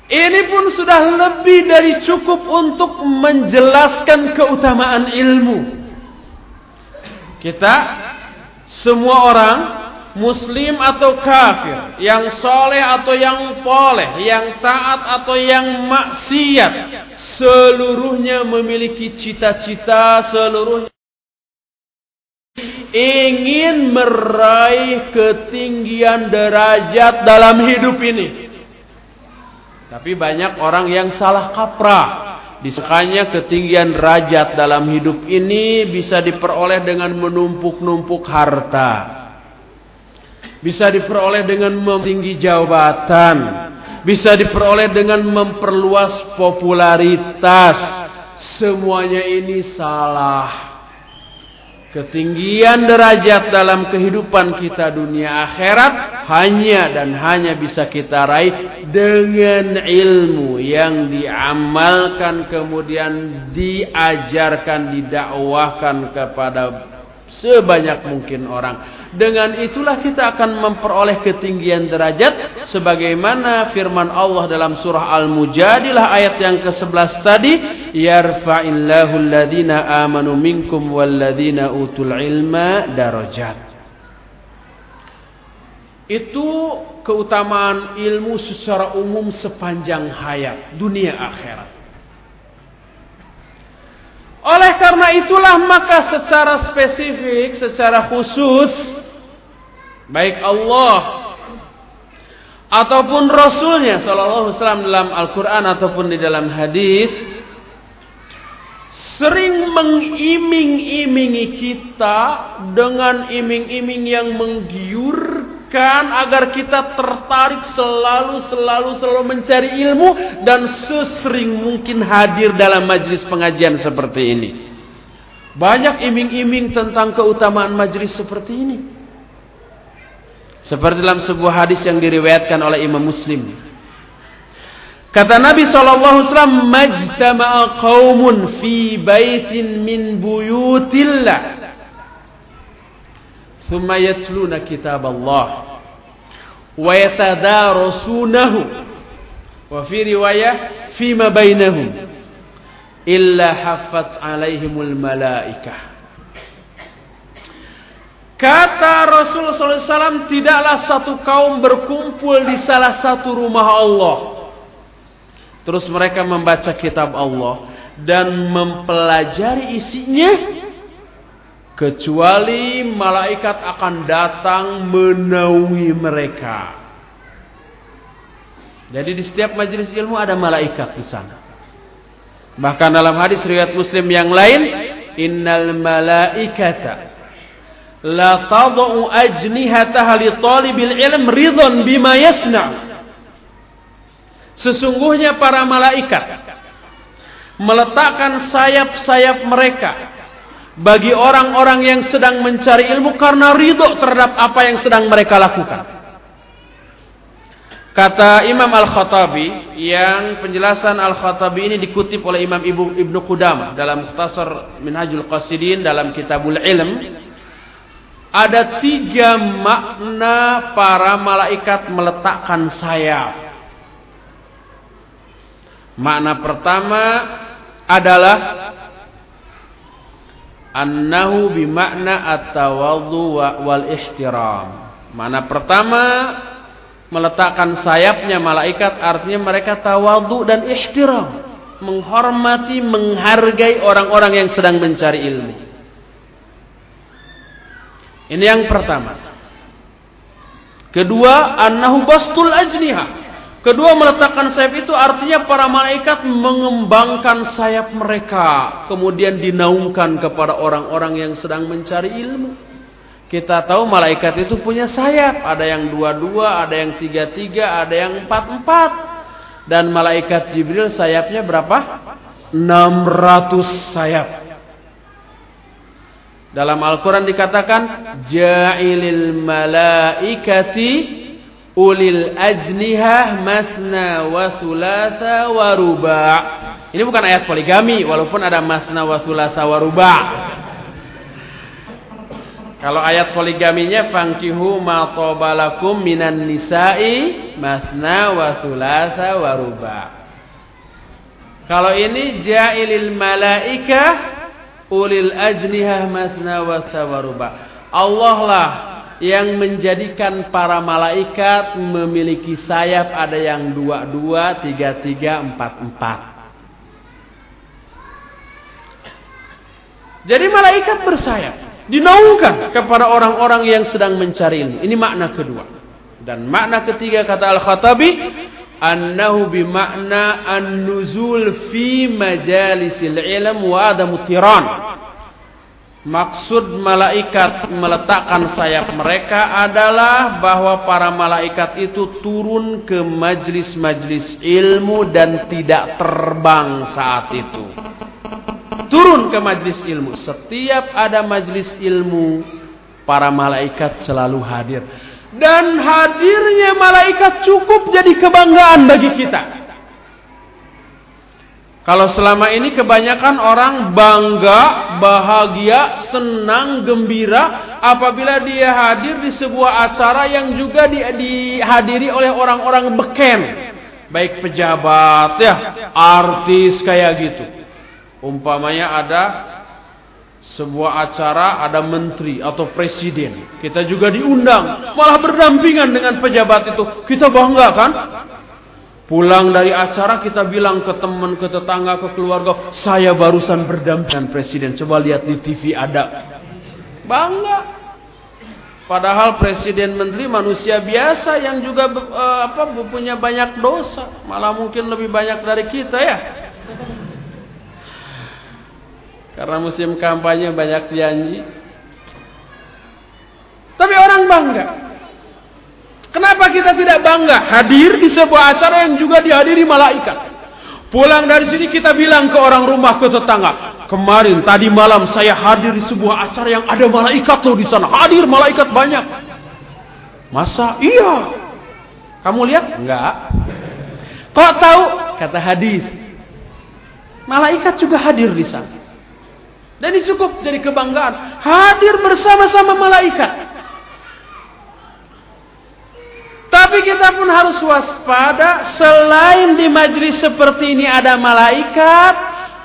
Ini pun sudah lebih dari cukup untuk menjelaskan keutamaan ilmu. Kita semua orang muslim atau kafir, yang soleh atau yang poleh, yang taat atau yang maksiat, seluruhnya memiliki cita-cita, seluruhnya ingin meraih ketinggian derajat dalam hidup ini. Tapi banyak orang yang salah kaprah. Disangkanya ketinggian derajat dalam hidup ini bisa diperoleh dengan menumpuk-numpuk harta. Bisa diperoleh dengan memtinggi jabatan. Bisa diperoleh dengan memperluas popularitas. Semuanya ini salah. Ketinggian derajat dalam kehidupan kita dunia akhirat hanya dan hanya bisa kita raih dengan ilmu yang diamalkan kemudian diajarkan didakwahkan kepada sebanyak mungkin orang. Dengan itulah kita akan memperoleh ketinggian derajat sebagaimana firman Allah dalam surah Al-Mujadilah ayat yang ke-11 tadi, yarfa'illahu alladhina amanu minkum walladhina utul ilma darajat. Itu keutamaan ilmu secara umum sepanjang hayat dunia akhirat. Oleh karena itulah maka secara spesifik, secara khusus baik Allah ataupun Rasulnya Sallallahu Alaihi Wasallam dalam Al-Quran ataupun di dalam hadis sering mengiming-imingi kita dengan iming-iming yang menggiurkan Kan agar kita tertarik selalu selalu selalu mencari ilmu dan sesering mungkin hadir dalam majlis pengajian seperti ini. Banyak iming-iming tentang keutamaan majlis seperti ini. Seperti dalam sebuah hadis yang diriwayatkan oleh Imam Muslim. Kata Nabi SAW, Majtama'a qawmun fi baitin min buyutillah ثم يتلون كتاب الله ويتدارسونه وفي رواية فيما بينهم إلا حفت عليهم الملائكة Kata Rasulullah SAW, tidaklah satu kaum berkumpul di salah satu rumah Allah. Terus mereka membaca kitab Allah dan mempelajari isinya kecuali malaikat akan datang menaungi mereka. Jadi di setiap majelis ilmu ada malaikat di sana. Bahkan dalam hadis riwayat Muslim yang lain, innal malaikata la tad'u ajnihataha li talibil ilm ridhan bima yasna. Sesungguhnya para malaikat meletakkan sayap-sayap mereka bagi orang-orang yang sedang mencari ilmu karena ridho terhadap apa yang sedang mereka lakukan. Kata Imam Al-Khattabi yang penjelasan Al-Khattabi ini dikutip oleh Imam Ibu Ibnu Qudamah dalam Mukhtasar Minhajul Qasidin dalam Kitabul Ilm ada tiga makna para malaikat meletakkan sayap. Makna pertama adalah annahu bimakna at-tawadhu wal ihtiram. Mana pertama meletakkan sayapnya malaikat artinya mereka tawadhu dan ihtiram, menghormati, menghargai orang-orang yang sedang mencari ilmu. Ini yang pertama. Kedua, annahu bastul ajniha. Kedua, meletakkan sayap itu artinya para malaikat mengembangkan sayap mereka. Kemudian dinaungkan kepada orang-orang yang sedang mencari ilmu. Kita tahu malaikat itu punya sayap. Ada yang dua-dua, ada yang tiga-tiga, ada yang empat-empat. Dan malaikat Jibril sayapnya berapa? 600 sayap. Dalam Al-Quran dikatakan, Ja'ilil malaikati ulil ajnihah masna wa sulasa wa ruba. Ini bukan ayat poligami walaupun ada masna wa sulasa wa ruba. Kalau ayat poligaminya fangkihu ma tabalakum minan nisa'i masna wa sulasa wa ruba. Kalau ini ja'ilil malaikah ulil ajnihah masna wa ruba. Allah lah yang menjadikan para malaikat memiliki sayap ada yang dua-dua, tiga-tiga, empat-empat. Jadi malaikat bersayap, dinaungkan kepada orang-orang yang sedang mencari ilmu. Ini makna kedua. Dan makna ketiga kata Al-Khattabi, annahu bimakna an-nuzul fi majalisil ilm wa adamu tiran. Maksud malaikat meletakkan sayap mereka adalah bahwa para malaikat itu turun ke majlis-majlis ilmu dan tidak terbang saat itu. Turun ke majlis ilmu. Setiap ada majlis ilmu, para malaikat selalu hadir. Dan hadirnya malaikat cukup jadi kebanggaan bagi kita. Kalau selama ini kebanyakan orang bangga, bahagia, senang, gembira apabila dia hadir di sebuah acara yang juga di, dihadiri oleh orang-orang beken. Baik pejabat, ya, artis kayak gitu. Umpamanya ada sebuah acara ada menteri atau presiden. Kita juga diundang, malah berdampingan dengan pejabat itu. Kita bangga kan? Pulang dari acara kita bilang ke teman, ke tetangga, ke keluarga, saya barusan berdampingan presiden. Coba lihat di TV ada. Bangga. Padahal presiden menteri manusia biasa yang juga uh, apa punya banyak dosa, malah mungkin lebih banyak dari kita ya. Karena musim kampanye banyak janji. Tapi orang bangga. Kenapa kita tidak bangga hadir di sebuah acara yang juga dihadiri malaikat? Pulang dari sini kita bilang ke orang rumah ke tetangga, kemarin tadi malam saya hadir di sebuah acara yang ada malaikat tuh di sana. Hadir malaikat banyak. Masa? Iya. Kamu lihat? Enggak. Kok tahu? Kata hadis. Malaikat juga hadir di sana. Dan ini cukup jadi kebanggaan. Hadir bersama-sama malaikat. Tapi kita pun harus waspada, selain di majlis seperti ini ada malaikat,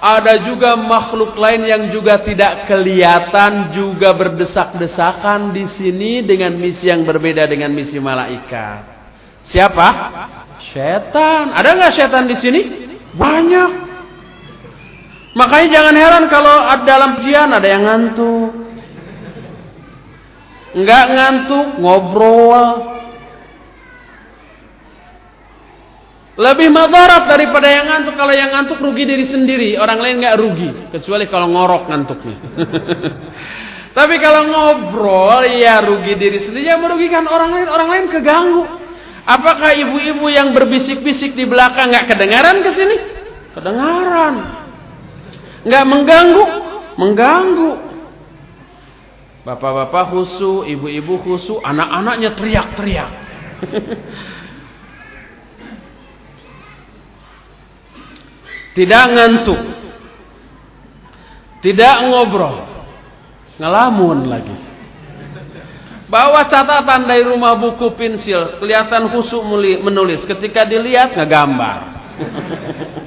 ada juga makhluk lain yang juga tidak kelihatan, juga berdesak-desakan di sini dengan misi yang berbeda dengan misi malaikat. Siapa? Setan. Ada nggak setan di sini? Banyak. Makanya jangan heran kalau dalam jian ada yang ngantuk. Enggak ngantuk, ngobrol. Lebih madarat daripada yang ngantuk. Kalau yang ngantuk rugi diri sendiri. Orang lain nggak rugi. Kecuali kalau ngorok ngantuknya. Tapi kalau ngobrol ya rugi diri sendiri. Ya merugikan orang lain. Orang lain keganggu. Apakah ibu-ibu yang berbisik-bisik di belakang nggak kedengaran ke sini? Kedengaran. Nggak mengganggu? Mengganggu. Bapak-bapak khusu, ibu-ibu khusu, anak-anaknya teriak-teriak. Tidak ngantuk. Tidak ngobrol. Ngelamun lagi. Bawa catatan dari rumah buku pensil. Kelihatan khusuk menulis. Ketika dilihat ngegambar.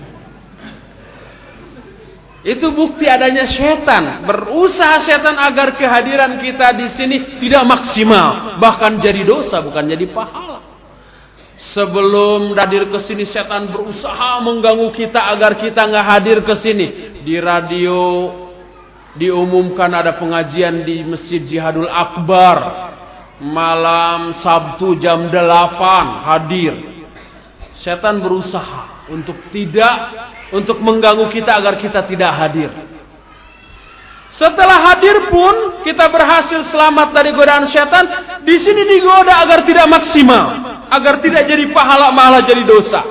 Itu bukti adanya setan. Berusaha setan agar kehadiran kita di sini tidak maksimal. Bahkan jadi dosa, bukan jadi pahala. Sebelum hadir ke sini setan berusaha mengganggu kita agar kita nggak hadir ke sini. Di radio diumumkan ada pengajian di Masjid Jihadul Akbar. malam Sabtu jam 8 hadir. Setan berusaha untuk tidak untuk mengganggu kita agar kita tidak hadir. Setelah hadir pun kita berhasil selamat dari godaan setan. Di sini digoda agar tidak maksimal, agar tidak jadi pahala malah jadi dosa.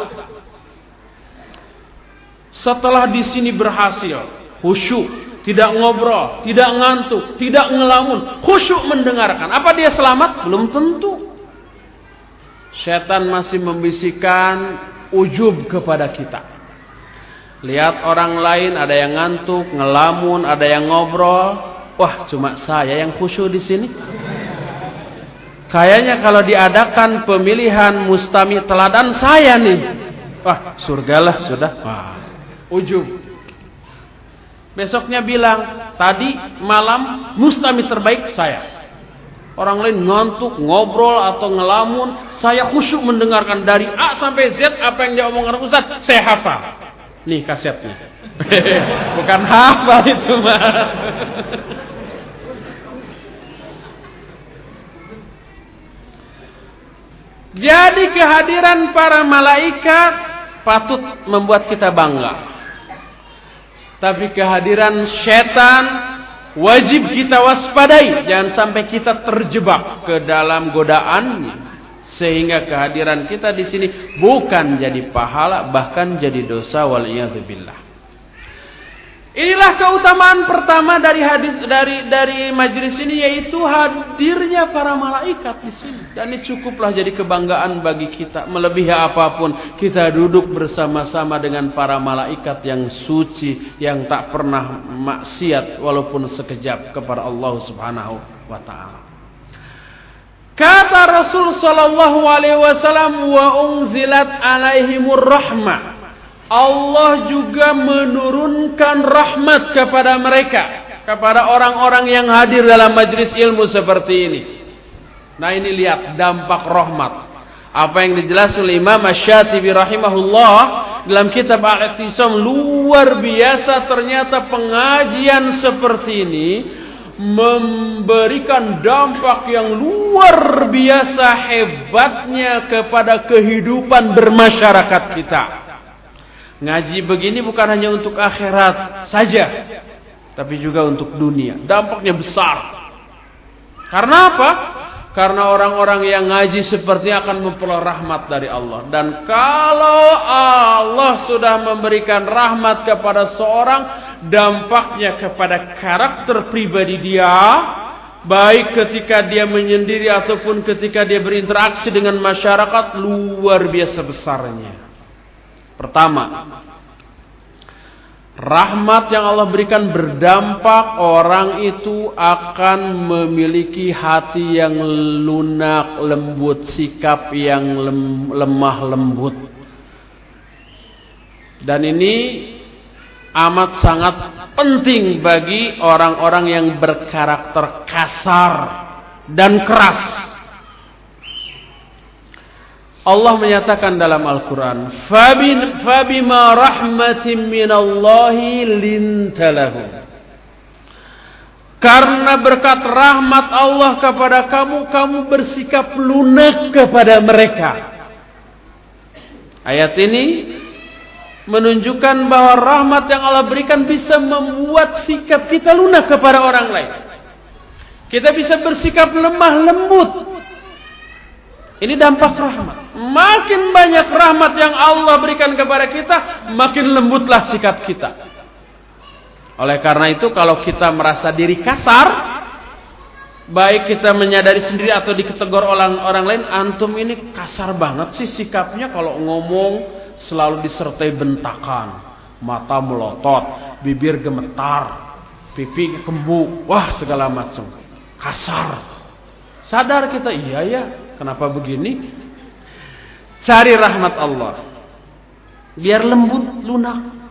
Setelah di sini berhasil, khusyuk, tidak ngobrol, tidak ngantuk, tidak ngelamun, khusyuk mendengarkan. Apa dia selamat? Belum tentu. Setan masih membisikkan ujub kepada kita. Lihat orang lain ada yang ngantuk, ngelamun, ada yang ngobrol. Wah, cuma saya yang khusyuk di sini. Kayaknya kalau diadakan pemilihan mustami teladan saya nih. Wah, surgalah sudah. Wah, ujub. Besoknya bilang, tadi malam mustami terbaik saya. Orang lain ngantuk, ngobrol atau ngelamun, saya khusyuk mendengarkan dari A sampai Z apa yang dia omongkan Ustaz, saya hafal. Nih kasetnya. Bukan hafal itu mah. Jadi kehadiran para malaikat patut membuat kita bangga. Tapi kehadiran setan wajib kita waspadai. Jangan sampai kita terjebak ke dalam godaannya. Sehingga kehadiran kita di sini bukan jadi pahala bahkan jadi dosa wal billah. Inilah keutamaan pertama dari hadis dari dari majelis ini yaitu hadirnya para malaikat di sini. Dan ini cukuplah jadi kebanggaan bagi kita. Melebihi apa pun kita duduk bersama-sama dengan para malaikat yang suci yang tak pernah maksiat walaupun sekejap kepada Allah Subhanahu wa taala. Kata Rasul sallallahu alaihi wasallam wa unzilat alaihimur rahmah. Allah juga menurunkan rahmat kepada mereka, kepada orang-orang yang hadir dalam majlis ilmu seperti ini. Nah, ini lihat dampak rahmat. Apa yang dijelaskan oleh Imam Asy-Syatibi rahimahullah dalam kitab Al-I'tisam luar biasa ternyata pengajian seperti ini memberikan dampak yang luar biasa hebatnya kepada kehidupan bermasyarakat kita. Ngaji begini bukan hanya untuk akhirat saja, tapi juga untuk dunia. Dampaknya besar. Karena apa? Karena orang-orang yang ngaji seperti akan memperoleh rahmat dari Allah. Dan kalau Allah sudah memberikan rahmat kepada seorang, dampaknya kepada karakter pribadi dia, baik ketika dia menyendiri ataupun ketika dia berinteraksi dengan masyarakat, luar biasa besarnya. Pertama, Rahmat yang Allah berikan berdampak orang itu akan memiliki hati yang lunak, lembut, sikap yang lem, lemah lembut. Dan ini amat sangat penting bagi orang-orang yang berkarakter kasar dan keras. Allah menyatakan dalam Al-Quran, "Fabima rahmatin minallahi lintalahum." Karena berkat rahmat Allah kepada kamu, kamu bersikap lunak kepada mereka. Ayat ini menunjukkan bahwa rahmat yang Allah berikan bisa membuat sikap kita lunak kepada orang lain. Kita bisa bersikap lemah lembut ini dampak rahmat. Makin banyak rahmat yang Allah berikan kepada kita, makin lembutlah sikap kita. Oleh karena itu kalau kita merasa diri kasar, baik kita menyadari sendiri atau diketegur orang orang lain, antum ini kasar banget sih sikapnya kalau ngomong selalu disertai bentakan, mata melotot, bibir gemetar, pipi kembung, wah segala macam. Kasar. Sadar kita, iya ya, Kenapa begini? Cari rahmat Allah. Biar lembut, lunak.